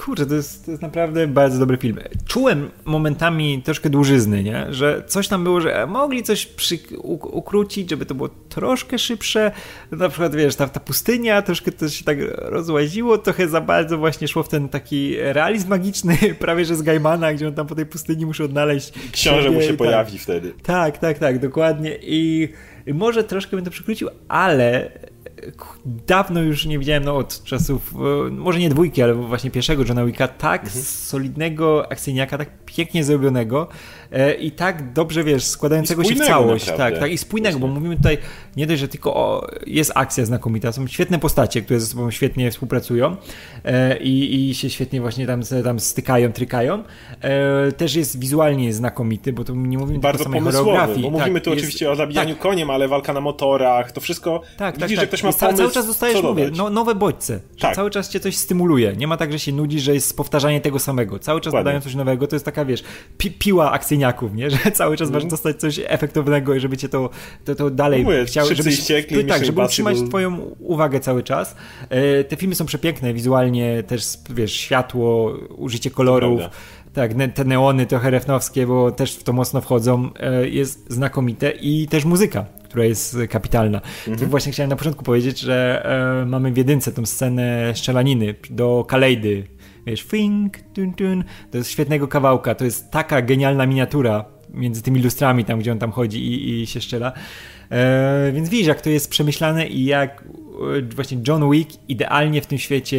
Speaker 2: Kurczę, to jest, to jest naprawdę bardzo dobry film. Czułem momentami troszkę dłużyzny, nie? Że coś tam było, że mogli coś przy, ukrócić, żeby to było troszkę szybsze. Na przykład, wiesz, ta, ta pustynia, troszkę to się tak rozłaziło, trochę za bardzo właśnie szło w ten taki realizm magiczny, prawie że z Gaimana, gdzie on tam po tej pustyni musi odnaleźć.
Speaker 1: Książę mu się tak. pojawi wtedy.
Speaker 2: Tak, tak, tak, dokładnie. I może troszkę bym to przykrócił, ale dawno już nie widziałem, no od czasów, e, może nie dwójki, ale właśnie pierwszego Johna Wicka, tak mhm. solidnego akcyjniaka, tak pięknie zrobionego, E, i tak dobrze, wiesz, składającego się w całość. Tak, tak, i spójnego, bo mówimy tutaj nie dość, że tylko o, jest akcja znakomita, są świetne postacie, które ze sobą świetnie współpracują e, i, i się świetnie właśnie tam, tam stykają, trykają. Też jest wizualnie znakomity, bo tu nie mówimy
Speaker 1: Bardzo tylko o samej choreografii. Bo mówimy tak, tu jest, oczywiście o zabijaniu tak. koniem, ale walka na motorach, to wszystko, tak, tak widzisz, tak, że ktoś ma pomysł,
Speaker 2: Cały czas dostajesz, mówię, no, nowe bodźce, tak. cały czas cię coś stymuluje. Nie ma tak, że się nudzi, że jest powtarzanie tego samego. Cały czas dodają coś nowego, to jest taka, wiesz, pi piła akcyjna nie? Że cały czas masz mhm. dostać coś efektownego i żeby cię to, to, to dalej
Speaker 1: no chciał, żeby, ściekli,
Speaker 2: tak, żeby utrzymać był... twoją uwagę cały czas. E, te filmy są przepiękne wizualnie, też wiesz, światło, użycie kolorów. Tak, te neony trochę refnowskie, bo też w to mocno wchodzą, e, jest znakomite i też muzyka, która jest kapitalna. Mhm. Właśnie chciałem na początku powiedzieć, że e, mamy w jedynce tą scenę strzelaniny do Kalejdy, wiesz, fink, tun, tun, to jest świetnego kawałka, to jest taka genialna miniatura między tymi lustrami, tam gdzie on tam chodzi i, i się szczela. E, więc widzisz, jak to jest przemyślane i jak właśnie John Wick idealnie w tym świecie,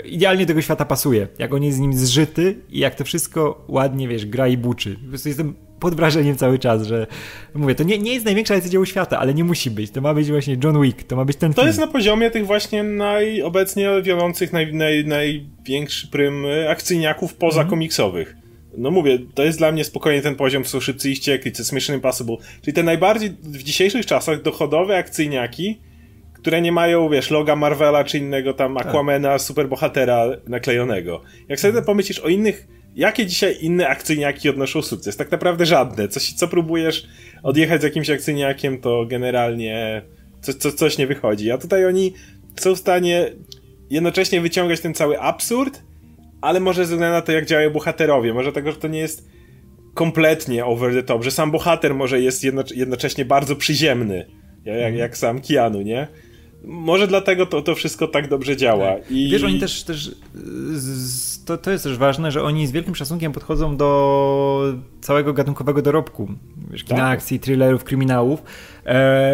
Speaker 2: e, idealnie do tego świata pasuje. Jak on jest z nim zżyty i jak to wszystko ładnie, wiesz, gra i buczy. Po prostu jestem pod wrażeniem cały czas, że mówię, to nie, nie jest największa decyzja świata, ale nie musi być. To ma być właśnie John Wick, to ma być ten
Speaker 1: To
Speaker 2: film.
Speaker 1: jest na poziomie tych właśnie najobecnie wiodących naj, naj, największy prym akcyjniaków poza mm -hmm. komiksowych. no mówię, to jest dla mnie spokojnie ten poziom, są szybcy i ściekli, jest Mission Impossible. Czyli te najbardziej w dzisiejszych czasach dochodowe akcyjniaki, które nie mają, wiesz, loga Marvela czy innego tam tak. Aquamena, tak. superbohatera naklejonego. Jak sobie pomyślisz o innych, jakie dzisiaj inne akcyjniaki odnoszą sukces? Tak naprawdę żadne. Coś, co próbujesz odjechać z jakimś akcyjniakiem, to generalnie coś, co, coś nie wychodzi. A tutaj oni są w stanie jednocześnie wyciągać ten cały absurd, ale może ze względu na to, jak działają bohaterowie, może tego, że to nie jest kompletnie over the top, że sam bohater może jest jednocześnie bardzo przyziemny, jak, mhm. jak sam Keanu, nie? Może dlatego to, to wszystko tak dobrze działa. Tak.
Speaker 2: I... Wiesz, oni też, też to, to jest też ważne, że oni z wielkim szacunkiem podchodzą do całego gatunkowego dorobku. Wiesz, kina tak. akcji, thrillerów, kryminałów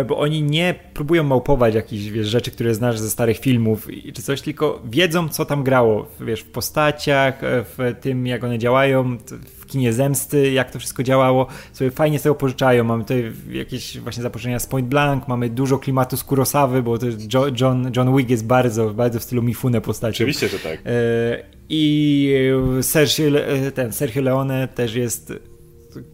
Speaker 2: bo oni nie próbują małpować jakichś wiesz, rzeczy, które znasz ze starych filmów czy coś, tylko wiedzą, co tam grało, wiesz, w postaciach, e, w tym, jak one działają, w kinie zemsty, jak to wszystko działało, sobie fajnie z tego pożyczają. Mamy tutaj jakieś właśnie zaproszenia z Point Blank, mamy dużo klimatu z Kurosawy, bo też John, John Wick jest bardzo, bardzo w stylu Mifune postacią.
Speaker 1: Oczywiście, że tak. E,
Speaker 2: I Sergio, ten Sergio Leone też jest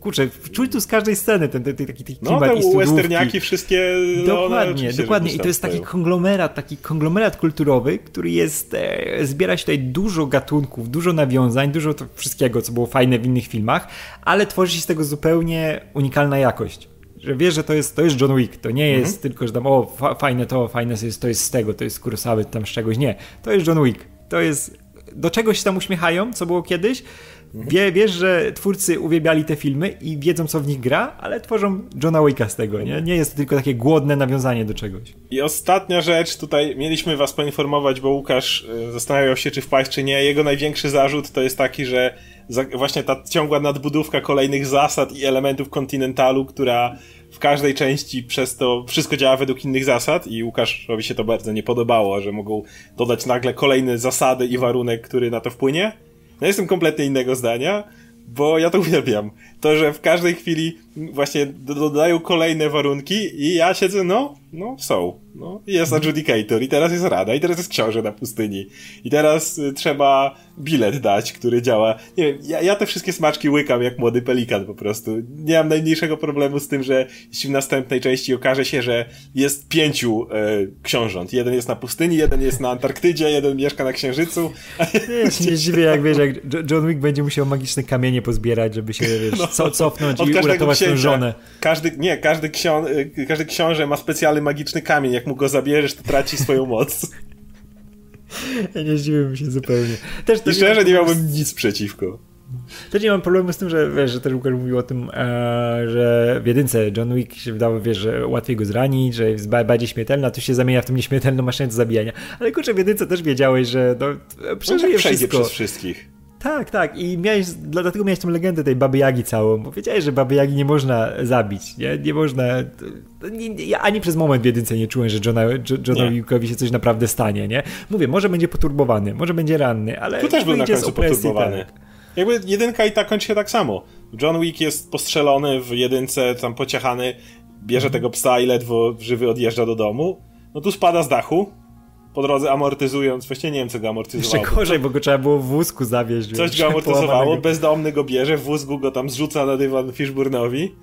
Speaker 2: kurczę, czuć tu z każdej sceny ten, ten, ten taki, taki
Speaker 1: no, klimat te westerniaki wszystkie
Speaker 2: dokładnie, dokładnie. I to jest taki konglomerat, taki konglomerat kulturowy, który jest, e, zbiera się tutaj dużo gatunków, dużo nawiązań, dużo to wszystkiego, co było fajne w innych filmach, ale tworzy się z tego zupełnie unikalna jakość. Że wiesz, że to jest, to jest John Wick, to nie jest mhm. tylko, że tam o, fa fajne to, fajne jest, to jest z tego, to jest Kurosawy, tam z czegoś, nie, to jest John Wick, to jest, do czegoś tam uśmiechają, co było kiedyś, Wie, wiesz, że twórcy uwielbiali te filmy i wiedzą, co w nich gra, ale tworzą Johna Wicka z tego, nie? Nie jest to tylko takie głodne nawiązanie do czegoś.
Speaker 1: I ostatnia rzecz, tutaj mieliśmy was poinformować, bo Łukasz e, zastanawiał się, czy wpaść, czy nie. Jego największy zarzut to jest taki, że właśnie ta ciągła nadbudówka kolejnych zasad i elementów kontynentalu, która w każdej części przez to wszystko działa według innych zasad i Łukaszowi się to bardzo nie podobało, że mogą dodać nagle kolejne zasady i warunek, który na to wpłynie. No jestem kompletnie innego zdania, bo ja to uwielbiam. To, że w każdej chwili właśnie dodają kolejne warunki i ja siedzę, no, no, są. No, jest adjudicator i teraz jest rada i teraz jest książę na pustyni i teraz y, trzeba bilet dać, który działa. Nie wiem, ja, ja te wszystkie smaczki łykam jak młody pelikan po prostu. Nie mam najmniejszego problemu z tym, że jeśli w następnej części okaże się, że jest pięciu e, książąt. Jeden jest na pustyni, jeden jest na Antarktydzie, jeden mieszka na Księżycu.
Speaker 2: Się nie dziwię, jak wiesz, jak John Wick będzie musiał magiczne kamienie pozbierać, żeby się, wiesz, no, co, cofnąć i uratować księcia, żonę.
Speaker 1: Każdy, nie, każdy, ksią, y, każdy książę ma specjalny magiczny kamień. Jak mu go zabierzesz, to traci swoją moc.
Speaker 2: Ja nie zdziwiłbym się zupełnie.
Speaker 1: Też, I szczerze nie miałbym nic przeciwko.
Speaker 2: Też nie mam problemu z tym, że wiesz, że też Łukasz mówił o tym, e, że w jedynce John Wick się wydawał, wiesz, że łatwiej go zranić, że jest bardziej śmiertelny, a tu się zamienia w tym nieśmiertelną maszynę do zabijania. Ale kurczę, w jedynce też wiedziałeś, że no, przeżyje no, wszystko.
Speaker 1: przez wszystkich.
Speaker 2: Tak, tak. I miałeś, dlatego miałeś tą legendę tej Baby Jagi całą, bo wiedziałeś, że Baby Jagi nie można zabić, nie? Nie można... Nie, ja ani przez moment w jedynce nie czułem, że Johna, Johnowi Wickowi się coś naprawdę stanie, nie? Mówię, może będzie poturbowany, może będzie ranny, ale...
Speaker 1: Tu też był na końcu poturbowany. Tak. Jakby jedynka i tak kończy się tak samo. John Wick jest postrzelony w jedynce, tam pociechany, bierze mhm. tego psa i ledwo żywy odjeżdża do domu. No tu spada z dachu, po drodze amortyzując, właściwie nie wiem co go amortyzowało.
Speaker 2: Jeszcze gorzej, bo go trzeba było w wózku zawieźć.
Speaker 1: Coś go amortyzowało, bezdomny go bierze, w wózku go tam zrzuca na dywan Fishburnowi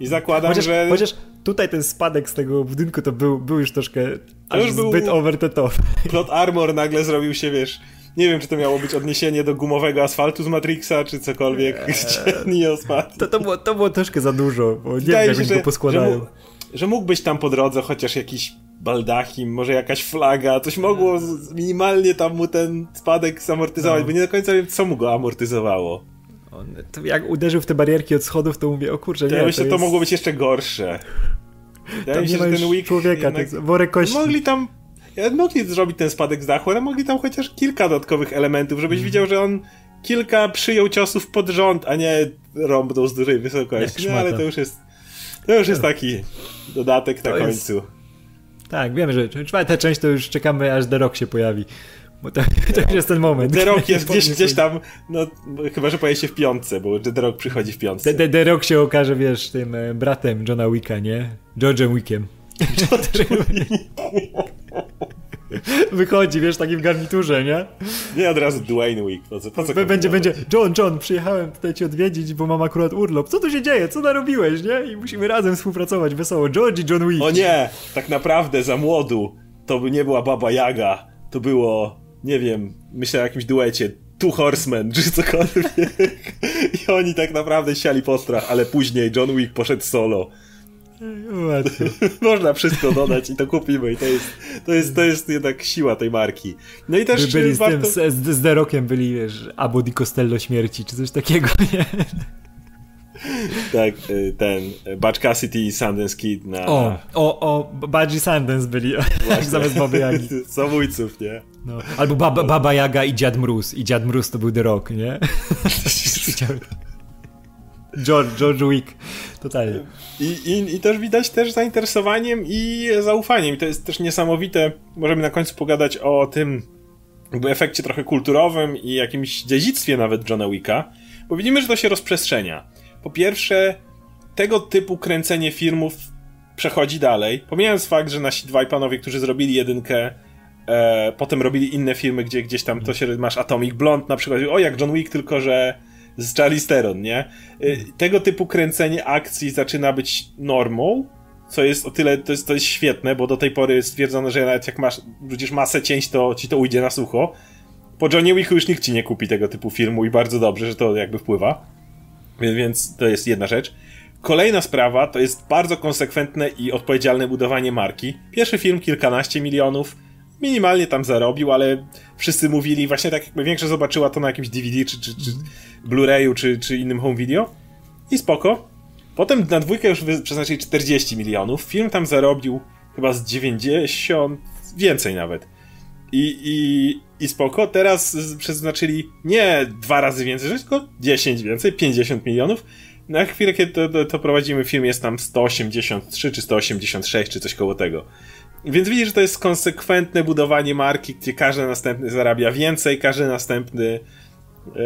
Speaker 1: i zakładam,
Speaker 2: chociaż,
Speaker 1: że...
Speaker 2: Chociaż tutaj ten spadek z tego budynku to był, był już troszkę Ale już zbyt był... over the top.
Speaker 1: Plot armor nagle zrobił się, wiesz... Nie wiem, czy to miało być odniesienie do gumowego asfaltu z Matrixa, czy cokolwiek. Eee,
Speaker 2: to, to, było, to było troszkę za dużo, bo nie wiem, jak się, go poskładają. Że, mógł,
Speaker 1: że mógł być tam po drodze chociaż jakiś baldachim, może jakaś flaga, coś mogło minimalnie tam mu ten spadek zamortyzować, no. bo nie do końca wiem, co mu go amortyzowało.
Speaker 2: On, to jak uderzył w te barierki od schodów, to mówię, o kurczę,
Speaker 1: nie,
Speaker 2: ja
Speaker 1: myślę, to, jest... to mogło być jeszcze gorsze.
Speaker 2: Wydaje mi się, że ten week człowieka, jednak... worek kości.
Speaker 1: Mogli tam mogli zrobić ten spadek z dachu, ale mogli tam chociaż kilka dodatkowych elementów, żebyś mm. widział, że on kilka przyjął ciosów pod rząd, a nie rąbnął z dużej wysokości. No ale to już jest to już jest taki dodatek na to końcu. Jest...
Speaker 2: Tak, wiemy, że czwarta część to już czekamy, aż The Rock się pojawi. Bo to, to już jest ten moment.
Speaker 1: The Rock jest gdzieś, gdzieś tam, no chyba, że pojawi się w piątce, bo The Rock przychodzi w piątce.
Speaker 2: The, The Rock się okaże, wiesz, tym e, bratem Johna Wicka, nie? George'em Wickiem. wychodzi, wiesz, takim garniturze, nie?
Speaker 1: Nie od razu Dwayne Wick. Po co, po co
Speaker 2: będzie, będzie, John, John, przyjechałem tutaj cię odwiedzić, bo mam akurat urlop. Co tu się dzieje? Co narobiłeś, nie? I musimy razem współpracować wesoło. George i John Wick.
Speaker 1: O nie, tak naprawdę za młodu to by nie była Baba Jaga. To było, nie wiem, myślę o jakimś duecie. Two Horsemen, czy cokolwiek. I oni tak naprawdę siali postrach, ale później John Wick poszedł solo. Można wszystko dodać i to kupimy i to jest, to jest, to jest jednak siła tej marki. No i też
Speaker 2: By byli z warto... tym, z, z The Rockiem byli, wiesz, Abu Di Costello śmierci, czy coś takiego, nie?
Speaker 1: tak, y, ten Butch Cassidy i Sundance Kid na...
Speaker 2: O, o, o, Budge i Sundance byli zamiast Baby Jagi.
Speaker 1: Samójców, nie?
Speaker 2: No. Albo Baba, Baba Jaga i Dziad Mróz. I Dziad Mróz to był The Rock, nie? George, George Wick. Totalnie.
Speaker 1: I, i, I też widać też zainteresowaniem i zaufaniem. I to jest też niesamowite. Możemy na końcu pogadać o tym jakby efekcie trochę kulturowym i jakimś dziedzictwie nawet Johna Wicka, bo widzimy, że to się rozprzestrzenia. Po pierwsze, tego typu kręcenie filmów przechodzi dalej. Pomijając fakt, że nasi dwaj panowie, którzy zrobili jedynkę, e, potem robili inne filmy, gdzie gdzieś tam to się masz Atomic Blonde na przykład, o jak John Wick, tylko że z Charlie Steron, nie? Y, tego typu kręcenie akcji zaczyna być normą, co jest o tyle, to jest, to jest świetne, bo do tej pory stwierdzono, że nawet jak masz wrzucisz masę cięć, to ci to ujdzie na sucho. Po Johnny Wicku już nikt ci nie kupi tego typu filmu i bardzo dobrze, że to jakby wpływa. Więc to jest jedna rzecz. Kolejna sprawa to jest bardzo konsekwentne i odpowiedzialne budowanie marki. Pierwszy film kilkanaście milionów, minimalnie tam zarobił, ale wszyscy mówili, właśnie tak jakby większość zobaczyła to na jakimś DVD, czy, czy, czy Blu-rayu, czy, czy innym home video. I spoko. Potem na dwójkę już przeznaczyli 40 milionów. Film tam zarobił chyba z 90, więcej nawet. I, i, i spoko. Teraz przeznaczyli nie dwa razy więcej, tylko 10 więcej, 50 milionów. Na chwilę, kiedy to, to, to prowadzimy film, jest tam 183 czy 186, czy coś koło tego. Więc widzisz, że to jest konsekwentne budowanie marki, gdzie każdy następny zarabia więcej, każdy następny e,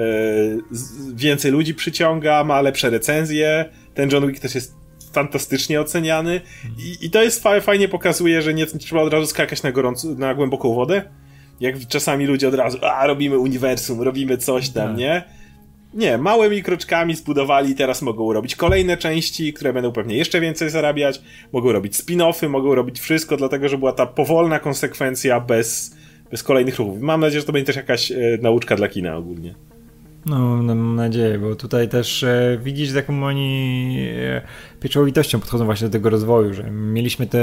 Speaker 1: więcej ludzi przyciąga, ma lepsze recenzje. Ten John Wick też jest fantastycznie oceniany i, i to jest fajnie pokazuje, że nie, nie trzeba od razu skakać na, gorąco, na głęboką wodę. Jak czasami ludzie od razu, a robimy uniwersum, robimy coś tam, tak. nie? Nie, małymi kroczkami zbudowali teraz mogą robić kolejne części, które będą pewnie jeszcze więcej zarabiać, mogą robić spin-offy, mogą robić wszystko, dlatego że była ta powolna konsekwencja bez, bez kolejnych ruchów. Mam nadzieję, że to będzie też jakaś e, nauczka dla kina ogólnie.
Speaker 2: No, mam nadzieję, bo tutaj też e, widzisz, z jaką oni e, pieczołowitością podchodzą właśnie do tego rozwoju, że mieliśmy te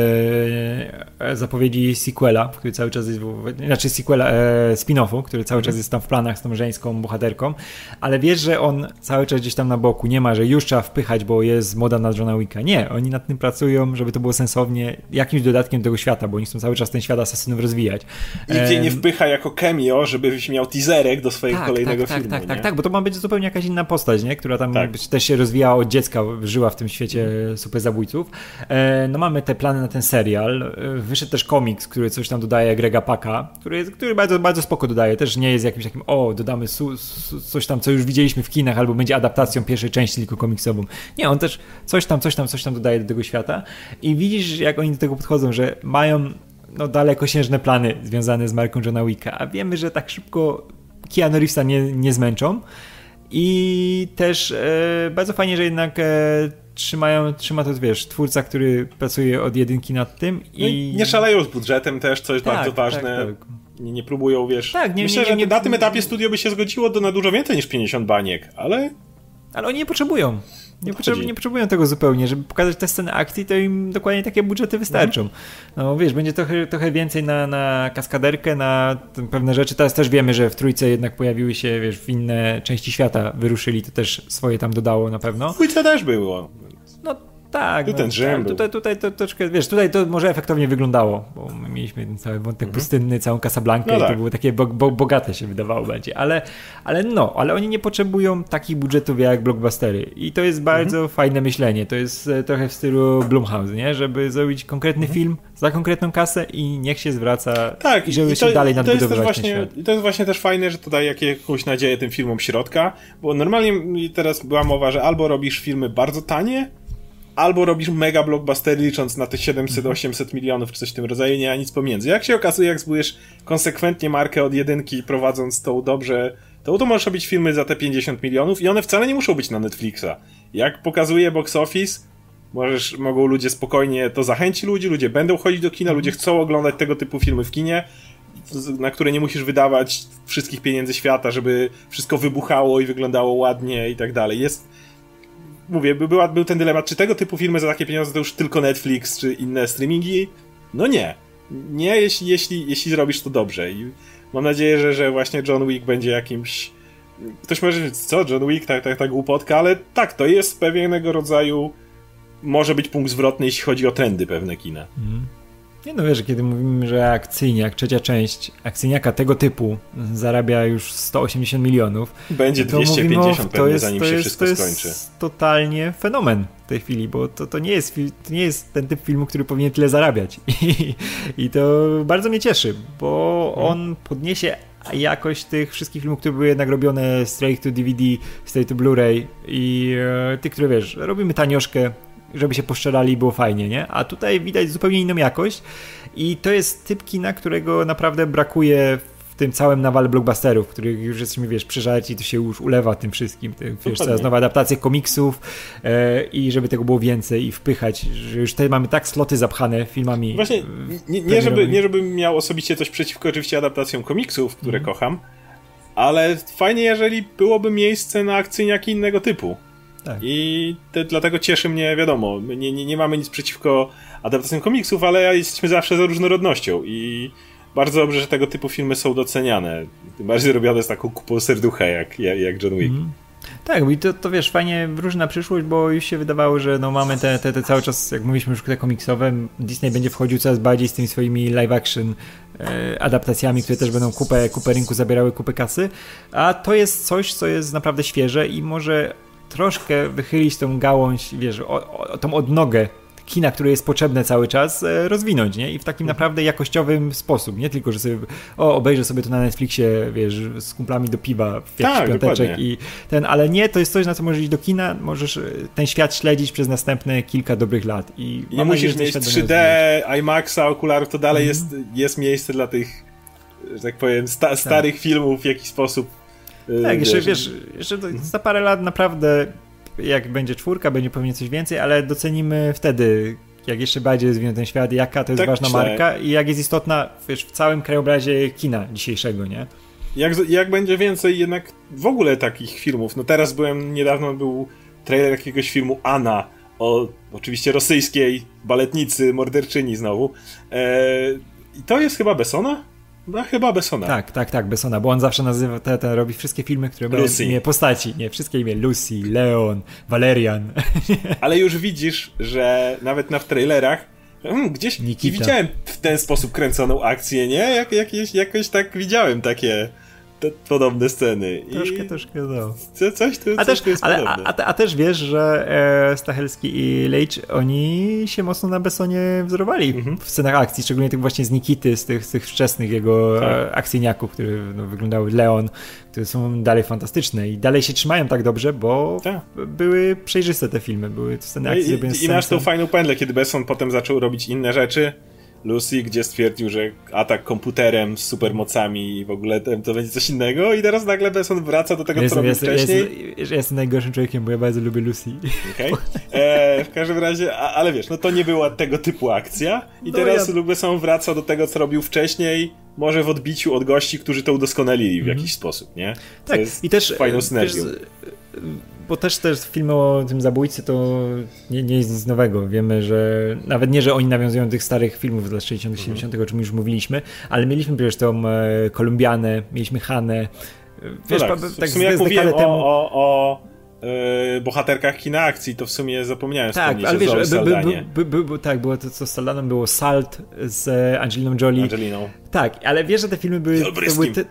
Speaker 2: e, zapowiedzi sequela, który cały czas jest, znaczy sequela, e, spin-offu, który cały czas jest tam w planach z tą żeńską bohaterką, ale wiesz, że on cały czas gdzieś tam na boku, nie ma, że już trzeba wpychać, bo jest moda na Johna Wicka. Nie, oni nad tym pracują, żeby to było sensownie, jakimś dodatkiem do tego świata, bo oni chcą cały czas ten świat asasynów rozwijać.
Speaker 1: Nigdzie nie wpycha jako cameo, żebyś miał teaserek do swojego tak, kolejnego
Speaker 2: tak,
Speaker 1: filmu.
Speaker 2: Tak, tak, tak, tak, bo to ma być zupełnie jakaś inna postać, nie? która tam tak. też się rozwijała od dziecka, żyła w tym świecie super zabójców. E, no mamy te plany na ten serial. E, wyszedł też komiks, który coś tam dodaje Grega Paka, który, który bardzo, bardzo spoko dodaje. Też nie jest jakimś takim, o, dodamy su, su, coś tam, co już widzieliśmy w kinach, albo będzie adaptacją pierwszej części tylko komiksową. Nie, on też coś tam, coś tam, coś tam dodaje do tego świata. I widzisz, jak oni do tego podchodzą, że mają no, dalekosiężne plany związane z marką Johna Wicka, a wiemy, że tak szybko Keanu Reevesa nie, nie zmęczą. I też e, bardzo fajnie, że jednak e, trzymają, trzyma to, wiesz, twórca, który pracuje od jedynki nad tym no i...
Speaker 1: nie szaleją z budżetem też, co jest tak, bardzo ważne. Tak, tak. Nie, nie, próbują, wiesz... Tak, nie, Myślę, nie, że na tym etapie studio by się zgodziło do, na dużo więcej niż 50 baniek, ale...
Speaker 2: Ale oni nie potrzebują. Nie, potrzebują, nie potrzebują tego zupełnie. Żeby pokazać te sceny akcji, to im dokładnie takie budżety wystarczą. No wiesz, będzie trochę, trochę więcej na, na kaskaderkę, na pewne rzeczy. Teraz też wiemy, że w trójce jednak pojawiły się, wiesz, w inne części świata wyruszyli, to też swoje tam dodało na pewno. W
Speaker 1: trójce też było.
Speaker 2: Tak.
Speaker 1: Tu
Speaker 2: no,
Speaker 1: ten dżem
Speaker 2: tak, Tutaj, tutaj to troszkę, wiesz, tutaj to może efektownie wyglądało, bo my mieliśmy ten cały wątek mhm. pustynny, całą Casablankę no i tak. to było takie bo, bo, bogate się wydawało będzie, ale, ale no, ale oni nie potrzebują takich budżetów jak blockbustery i to jest bardzo mhm. fajne myślenie, to jest e, trochę w stylu Blumhouse, nie, żeby zrobić konkretny mhm. film za konkretną kasę i niech się zwraca
Speaker 1: tak,
Speaker 2: i żeby
Speaker 1: i
Speaker 2: to, się dalej nadbudowywać
Speaker 1: ten właśnie, I to jest właśnie też fajne, że to daje jakąś nadzieję tym filmom środka, bo normalnie teraz była mowa, że albo robisz filmy bardzo tanie, albo robisz mega blockbuster licząc na te 700-800 mhm. milionów czy coś w tym rodzaju, nie ma nic pomiędzy. Jak się okazuje, jak zbudujesz konsekwentnie markę od jedynki prowadząc tą dobrze, to, to możesz robić filmy za te 50 milionów i one wcale nie muszą być na Netflixa. Jak pokazuje box office, możesz, mogą ludzie spokojnie, to zachęci ludzi, ludzie będą chodzić do kina, ludzie chcą oglądać tego typu filmy w kinie, na które nie musisz wydawać wszystkich pieniędzy świata, żeby wszystko wybuchało i wyglądało ładnie i tak dalej. Jest, mówię, by była, był ten dylemat, czy tego typu filmy za takie pieniądze to już tylko Netflix, czy inne streamingi? No nie. Nie, jeśli, jeśli, jeśli zrobisz to dobrze. I mam nadzieję, że, że właśnie John Wick będzie jakimś... Ktoś może powiedzieć, co, John Wick, tak, tak, tak głupotka, ale tak, to jest pewnego rodzaju może być punkt zwrotny, jeśli chodzi o trendy pewne kina. Mm.
Speaker 2: Nie no wiesz, kiedy mówimy, że akcyjniak, trzecia część akcyjniaka tego typu zarabia już 180 milionów.
Speaker 1: Będzie 250 mówimy, pewnie, jest, zanim się jest, wszystko
Speaker 2: to
Speaker 1: skończy. To
Speaker 2: jest totalnie fenomen w tej chwili, bo to, to, nie jest, to nie jest ten typ filmu, który powinien tyle zarabiać. I, i to bardzo mnie cieszy, bo hmm. on podniesie jakość tych wszystkich filmów, które były jednak robione straight to DVD, straight to Blu-ray i e, tych, które wiesz, robimy tanioszkę, żeby się poszczelali i było fajnie, nie? A tutaj widać zupełnie inną jakość i to jest typ kina, którego naprawdę brakuje w tym całym nawale blockbusterów, których już jesteśmy, wiesz, przeżarci, to się już ulewa tym wszystkim, tym, wiesz, coraz nowe adaptacje komiksów e, i żeby tego było więcej i wpychać, że już tutaj mamy tak sloty zapchane filmami.
Speaker 1: Właśnie, nie, nie, żeby, nie żebym miał osobiście coś przeciwko oczywiście adaptacjom komiksów, które mm. kocham, ale fajnie, jeżeli byłoby miejsce na akcyjniaki innego typu. Tak. I te, dlatego cieszy mnie, wiadomo, nie, nie, nie mamy nic przeciwko adaptacjom komiksów, ale jesteśmy zawsze za różnorodnością i bardzo dobrze, że tego typu filmy są doceniane. Tym bardziej robione z taką kupą serducha jak, jak John Wick. Mm.
Speaker 2: Tak, i to, to wiesz, fajnie wróży na przyszłość, bo już się wydawało, że no mamy te, te, te cały czas, jak mówiliśmy już te komiksowe, Disney będzie wchodził coraz bardziej z tymi swoimi live action e, adaptacjami, które też będą kupę, kupę rynku zabierały, kupę kasy, a to jest coś, co jest naprawdę świeże i może troszkę wychylić tą gałąź, wiesz, o, o, tą odnogę kina, które jest potrzebne cały czas, e, rozwinąć, nie? I w takim mhm. naprawdę jakościowym sposób, nie tylko, że sobie, o, obejrzę sobie to na Netflixie, wiesz, z kumplami do piwa w jakiś tak, piąteczek dokładnie. i ten, ale nie, to jest coś, na co możesz iść do kina, możesz e, ten świat śledzić przez następne kilka dobrych lat. I
Speaker 1: nie musisz mieć 3D, IMAXa, okularów, to dalej mm. jest, jest miejsce dla tych, że tak powiem, sta tak. starych tak. filmów w jakiś sposób
Speaker 2: tak, jeszcze wiesz, jeszcze za parę lat naprawdę, jak będzie czwórka, będzie pewnie coś więcej, ale docenimy wtedy, jak jeszcze bardziej rozwinięty ten świat, jaka to jest tak ważna marka i jak jest istotna wiesz, w całym krajobrazie kina dzisiejszego, nie?
Speaker 1: Jak, jak będzie więcej jednak w ogóle takich filmów. No teraz byłem, niedawno był trailer jakiegoś filmu Anna o oczywiście rosyjskiej baletnicy, morderczyni znowu. Eee, I to jest chyba Bessona? No chyba Bessona.
Speaker 2: Tak, tak, tak, Bessona, bo on zawsze nazywa, te, te robi wszystkie filmy, które mają imię postaci, nie, wszystkie imię Lucy, Leon, Valerian.
Speaker 1: Ale już widzisz, że nawet na w trailerach hmm, gdzieś Nikita. widziałem w ten sposób kręconą akcję, nie? Jak, jakieś, jakoś tak widziałem takie te podobne sceny.
Speaker 2: Troszkę, I... troszkę, no.
Speaker 1: Co, coś tu,
Speaker 2: a,
Speaker 1: coś
Speaker 2: też, ale, a, a, a, też wiesz, że e, Stachelski i Leitch, oni się mocno na Bessonie wzorowali mhm. w scenach akcji, szczególnie tych właśnie z Nikity, z tych, z tych wczesnych jego tak. E, akcyjniaków, które no, wyglądały Leon, które są dalej fantastyczne i dalej się trzymają tak dobrze, bo tak. były przejrzyste te filmy, były sceny akcji.
Speaker 1: No i, i, i masz tą fajną pętlę, kiedy Besson potem zaczął robić inne rzeczy, Lucy, gdzie stwierdził, że atak komputerem z supermocami i w ogóle to będzie coś innego i teraz nagle Besson wraca do tego, co robił wcześniej.
Speaker 2: Jestem, jestem najgorszym człowiekiem, bo ja bardzo lubię Lucy.
Speaker 1: Okay. E, w każdym razie, a, ale wiesz, no to nie była tego typu akcja i no teraz ja... Luke Besson wraca do tego, co robił wcześniej, może w odbiciu od gości, którzy to udoskonalili w mm -hmm. jakiś sposób, nie?
Speaker 2: To tak, i też
Speaker 1: fajną synergią. Wiesz,
Speaker 2: bo też też filmy o tym zabójcy to nie, nie jest nic nowego. Wiemy, że nawet nie, że oni nawiązują do tych starych filmów z lat 60 mhm. 70 o czym już mówiliśmy, ale mieliśmy przecież tą e, Kolumbianę, mieliśmy Hanę.
Speaker 1: Wiesz, no tak, w sumie jak mówiłem o, temu... o, o yy, bohaterkach kina akcji, to w sumie zapomniałem
Speaker 2: tak, ale wiesz, by, by, by, by, tak, było to, co z Saldanem było Salt z Angeliną Jolie.
Speaker 1: Angeliną.
Speaker 2: Tak, ale wiesz, że te filmy były, to były te,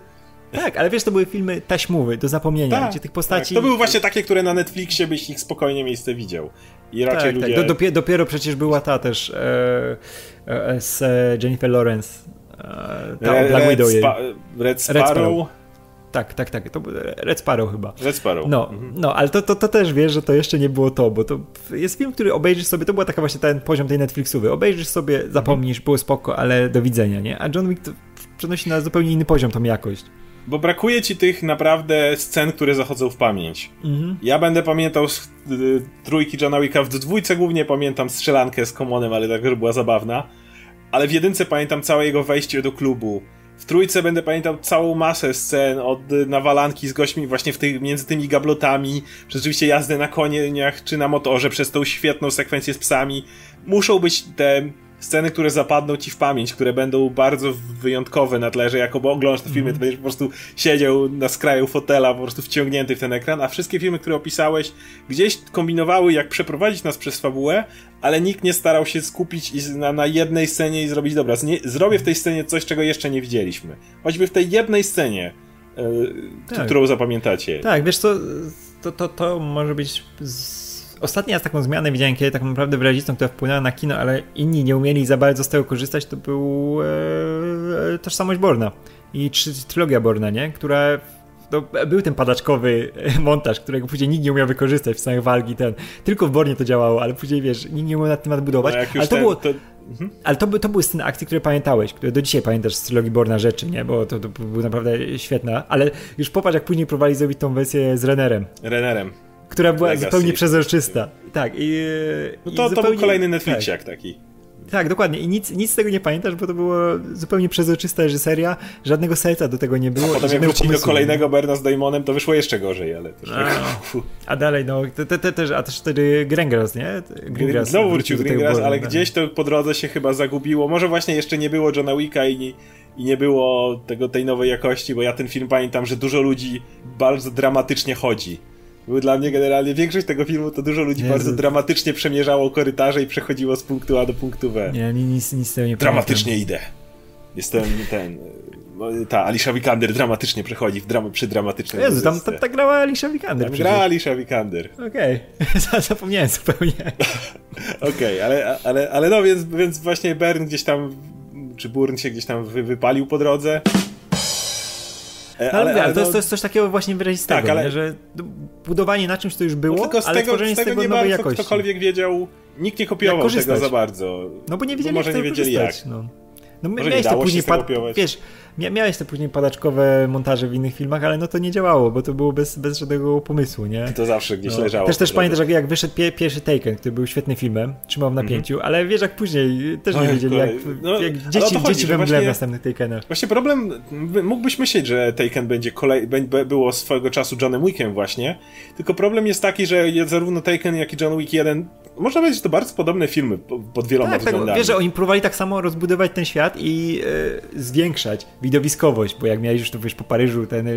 Speaker 2: tak, ale wiesz, to były filmy taśmowe, do zapomnienia, tak, gdzie tych postaci...
Speaker 1: Tak. To były właśnie takie, które na Netflixie byś ich spokojnie miejsce widział. I raczej tak, ludzie...
Speaker 2: Tak. Dopiero, dopiero przecież była ta też e, e, z Jennifer Lawrence. E, ta Red,
Speaker 1: Black Widow Spa Red Sparrow. Red Sparrow.
Speaker 2: tak, tak, tak, to Red Sparrow chyba.
Speaker 1: Red Sparrow.
Speaker 2: No, mhm. no ale to, to, to też wiesz, że to jeszcze nie było to, bo to jest film, który obejrzysz sobie, to była taka właśnie ten poziom tej Netflixowy, obejrzysz sobie, zapomnisz, było spoko, ale do widzenia, nie? A John Wick to przenosi na zupełnie inny poziom tą jakość.
Speaker 1: Bo brakuje ci tych naprawdę scen, które zachodzą w pamięć. Mhm. Ja będę pamiętał z, y, trójki Johna Wicka, w dwójce głównie pamiętam strzelankę z Komonem, ale tak, że była zabawna. Ale w jedynce pamiętam całe jego wejście do klubu. W trójce będę pamiętał całą masę scen od nawalanki z gośćmi właśnie w tych, między tymi gablotami, przez oczywiście jazdę na koniach czy na motorze, przez tą świetną sekwencję z psami. Muszą być te sceny, które zapadną ci w pamięć, które będą bardzo wyjątkowe na tle, że jak oglądasz te filmy, to mhm. będziesz po prostu siedział na skraju fotela, po prostu wciągnięty w ten ekran, a wszystkie filmy, które opisałeś, gdzieś kombinowały, jak przeprowadzić nas przez fabułę, ale nikt nie starał się skupić na, na jednej scenie i zrobić, dobra, zrobię w tej scenie coś, czego jeszcze nie widzieliśmy. Choćby w tej jednej scenie, yy, tak. którą zapamiętacie.
Speaker 2: Tak, wiesz co, to, to, to może być z ostatni raz taką zmianę widziałem, kiedy tak naprawdę wyrazistą, która wpłynęła na kino, ale inni nie umieli za bardzo z tego korzystać, to był e, Tożsamość Borna i trylogia Borna, nie? Która no, był ten padaczkowy montaż, którego później nikt nie umiał wykorzystać w samej walki ten. Tylko w Bornie to działało, ale później wiesz, nikt nie umiał nad tym nadbudować. No ale to ten, było. To... Mhm. Ale to, to były sceny akcji, które pamiętałeś, które do dzisiaj pamiętasz z trylogii Borna rzeczy, nie? Bo to, to było naprawdę świetna. Ale już popatrz, jak później próbowali zrobić tą wersję z Rennerem.
Speaker 1: Rennerem
Speaker 2: która była Legacy. zupełnie przezroczysta. Tak, i.
Speaker 1: No to,
Speaker 2: i zupełnie,
Speaker 1: to był kolejny Netflixiak tak. taki.
Speaker 2: Tak, dokładnie. I nic, nic z tego nie pamiętasz, bo to było zupełnie przezroczysta reżyseria, żadnego serca do tego nie było. A
Speaker 1: potem jak wrócili do kolejnego Berna z Damonem, to wyszło jeszcze gorzej, ale też tak...
Speaker 2: A dalej, no, te, te, te, a też wtedy Grengras, nie?
Speaker 1: Grengras Znowu wrócił Grengras, ale gdzieś to po drodze się chyba zagubiło. Może właśnie jeszcze nie było Johna Wicka i nie, i nie było tego, tej nowej jakości, bo ja ten film pamiętam, że dużo ludzi bardzo dramatycznie chodzi był dla mnie generalnie większość tego filmu to dużo ludzi bardzo dramatycznie przemierzało korytarze i przechodziło z punktu A do punktu B.
Speaker 2: Nie, nic, nic z tego nie
Speaker 1: Dramatycznie pamiętam. idę. Jestem ten. No, ta Alicia Vikander dramatycznie przechodzi w dram przy dramatycznym
Speaker 2: Jezu, tam, tam, tam grała Alicia Vikander.
Speaker 1: Tam gra Alicia Vikander.
Speaker 2: Okej, okay. zapomniałem zupełnie.
Speaker 1: Okej, okay, ale, ale, ale no więc, więc właśnie Bern gdzieś tam, czy Burn się gdzieś tam wy, wypalił po drodze.
Speaker 2: E, ale, ale, ale to, jest, to jest coś takiego właśnie wyrazistego, tak, ale... że budowanie na czymś to już było, no tylko z ale tego, tworzenie z tego, z tego nie nowej bardzo jakości.
Speaker 1: ktokolwiek wiedział, nikt nie kopiował tego za bardzo.
Speaker 2: No bo nie wiedzieli, może nie wiedzieli jak. No. No my miałeś to później, pad, wiesz, miałeś te później padaczkowe montaże w innych filmach, ale no to nie działało, bo to było bez, bez żadnego pomysłu, nie?
Speaker 1: To zawsze gdzieś no. leżało.
Speaker 2: Też też pamiętasz, jak, jak wyszedł pie, pierwszy Taken, który był świetnym filmem, trzymał w mhm. napięciu, mm -hmm. ale wiesz, jak później też nie wiedzieli, jak, no, jak dzieci, chodzi, dzieci we mgle w następnych Takenach.
Speaker 1: Właśnie problem, mógłbyś myśleć, że Taken będzie kolej, było swojego czasu Johnem Wickiem właśnie, tylko problem jest taki, że zarówno Taken, jak i John Wick 1 można powiedzieć, że to bardzo podobne filmy pod wieloma tak, względami.
Speaker 2: Tak, wiesz, że oni próbowali tak samo rozbudować ten świat i e, zwiększać widowiskowość, bo jak miałeś już to wiesz, po Paryżu ten e,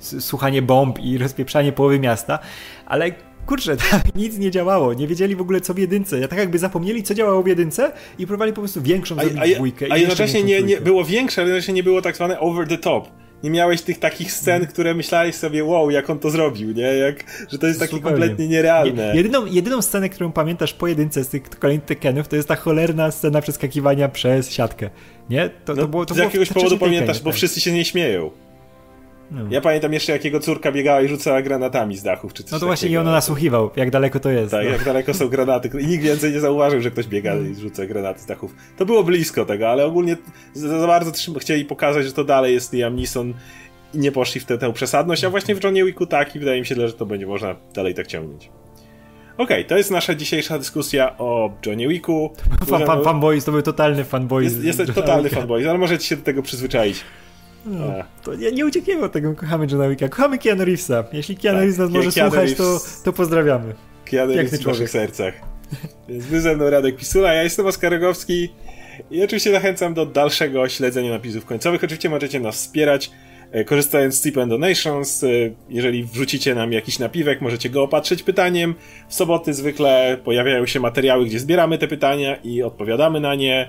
Speaker 2: słuchanie bomb i rozpieprzanie połowy miasta, ale kurczę, tam nic nie działało, nie wiedzieli w ogóle co w jedynce. Ja tak jakby zapomnieli, co działało w jedynce i próbowali po prostu większą a, zrobić dwójkę.
Speaker 1: A, jednocześnie nie, nie, było większe, ale jednocześnie nie było tak zwane over the top nie miałeś tych takich scen, które myślałeś sobie, wow, jak on to zrobił, nie? Jak, że to jest takie kompletnie nierealne.
Speaker 2: Jedyną, jedyną scenę, którą pamiętasz po jedynce z tych kolejnych Tekkenów, to jest ta cholerna scena przeskakiwania przez siatkę, nie? To,
Speaker 1: to
Speaker 2: no, było, to
Speaker 1: z jakiegoś powodu pamiętasz, bo tak. wszyscy się nie śmieją. No. Ja pamiętam jeszcze, jakiego córka biegała i rzucała granatami z dachów, czy coś
Speaker 2: No to właśnie i on nasłuchiwał, jak daleko to jest.
Speaker 1: Tak, no. jak daleko są granaty. I nikt więcej nie zauważył, że ktoś biega i rzuca granaty z dachów. To było blisko tego, ale ogólnie za, za bardzo chcieli pokazać, że to dalej jest Liam Neeson i nie poszli w tę, tę przesadność, a właśnie w Johnie Wicku tak i wydaje mi się, że to będzie można dalej tak ciągnąć. Okej, okay, to jest nasza dzisiejsza dyskusja o Johnie Wicku.
Speaker 2: Fan, fan, fanboys, to był totalny fanboy.
Speaker 1: Jest, jest totalny fanboy, ale możecie się do tego przyzwyczaić.
Speaker 2: No, to nie, nie uciekniemy od tego, kochamy Johna Wicka, kochamy Keanu Reevesa. Jeśli Keanu tak, Reeves nas może Keanu słuchać, to, to pozdrawiamy.
Speaker 1: Keanu Reeves w naszych sercach. Więc wy ze mną Radek Pisula, ja jestem Oskar Rogowski i oczywiście zachęcam do dalszego śledzenia napisów końcowych. Oczywiście możecie nas wspierać E, korzystając z Tip and Donations, e, jeżeli wrzucicie nam jakiś napiwek, możecie go opatrzyć pytaniem. W soboty zwykle pojawiają się materiały, gdzie zbieramy te pytania i odpowiadamy na nie.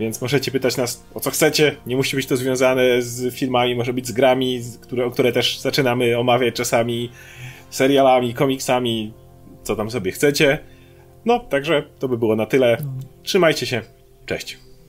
Speaker 1: Więc możecie pytać nas o co chcecie. Nie musi być to związane z filmami, może być z grami, które, które też zaczynamy omawiać czasami, serialami, komiksami, co tam sobie chcecie. No, także to by było na tyle. Trzymajcie się. Cześć.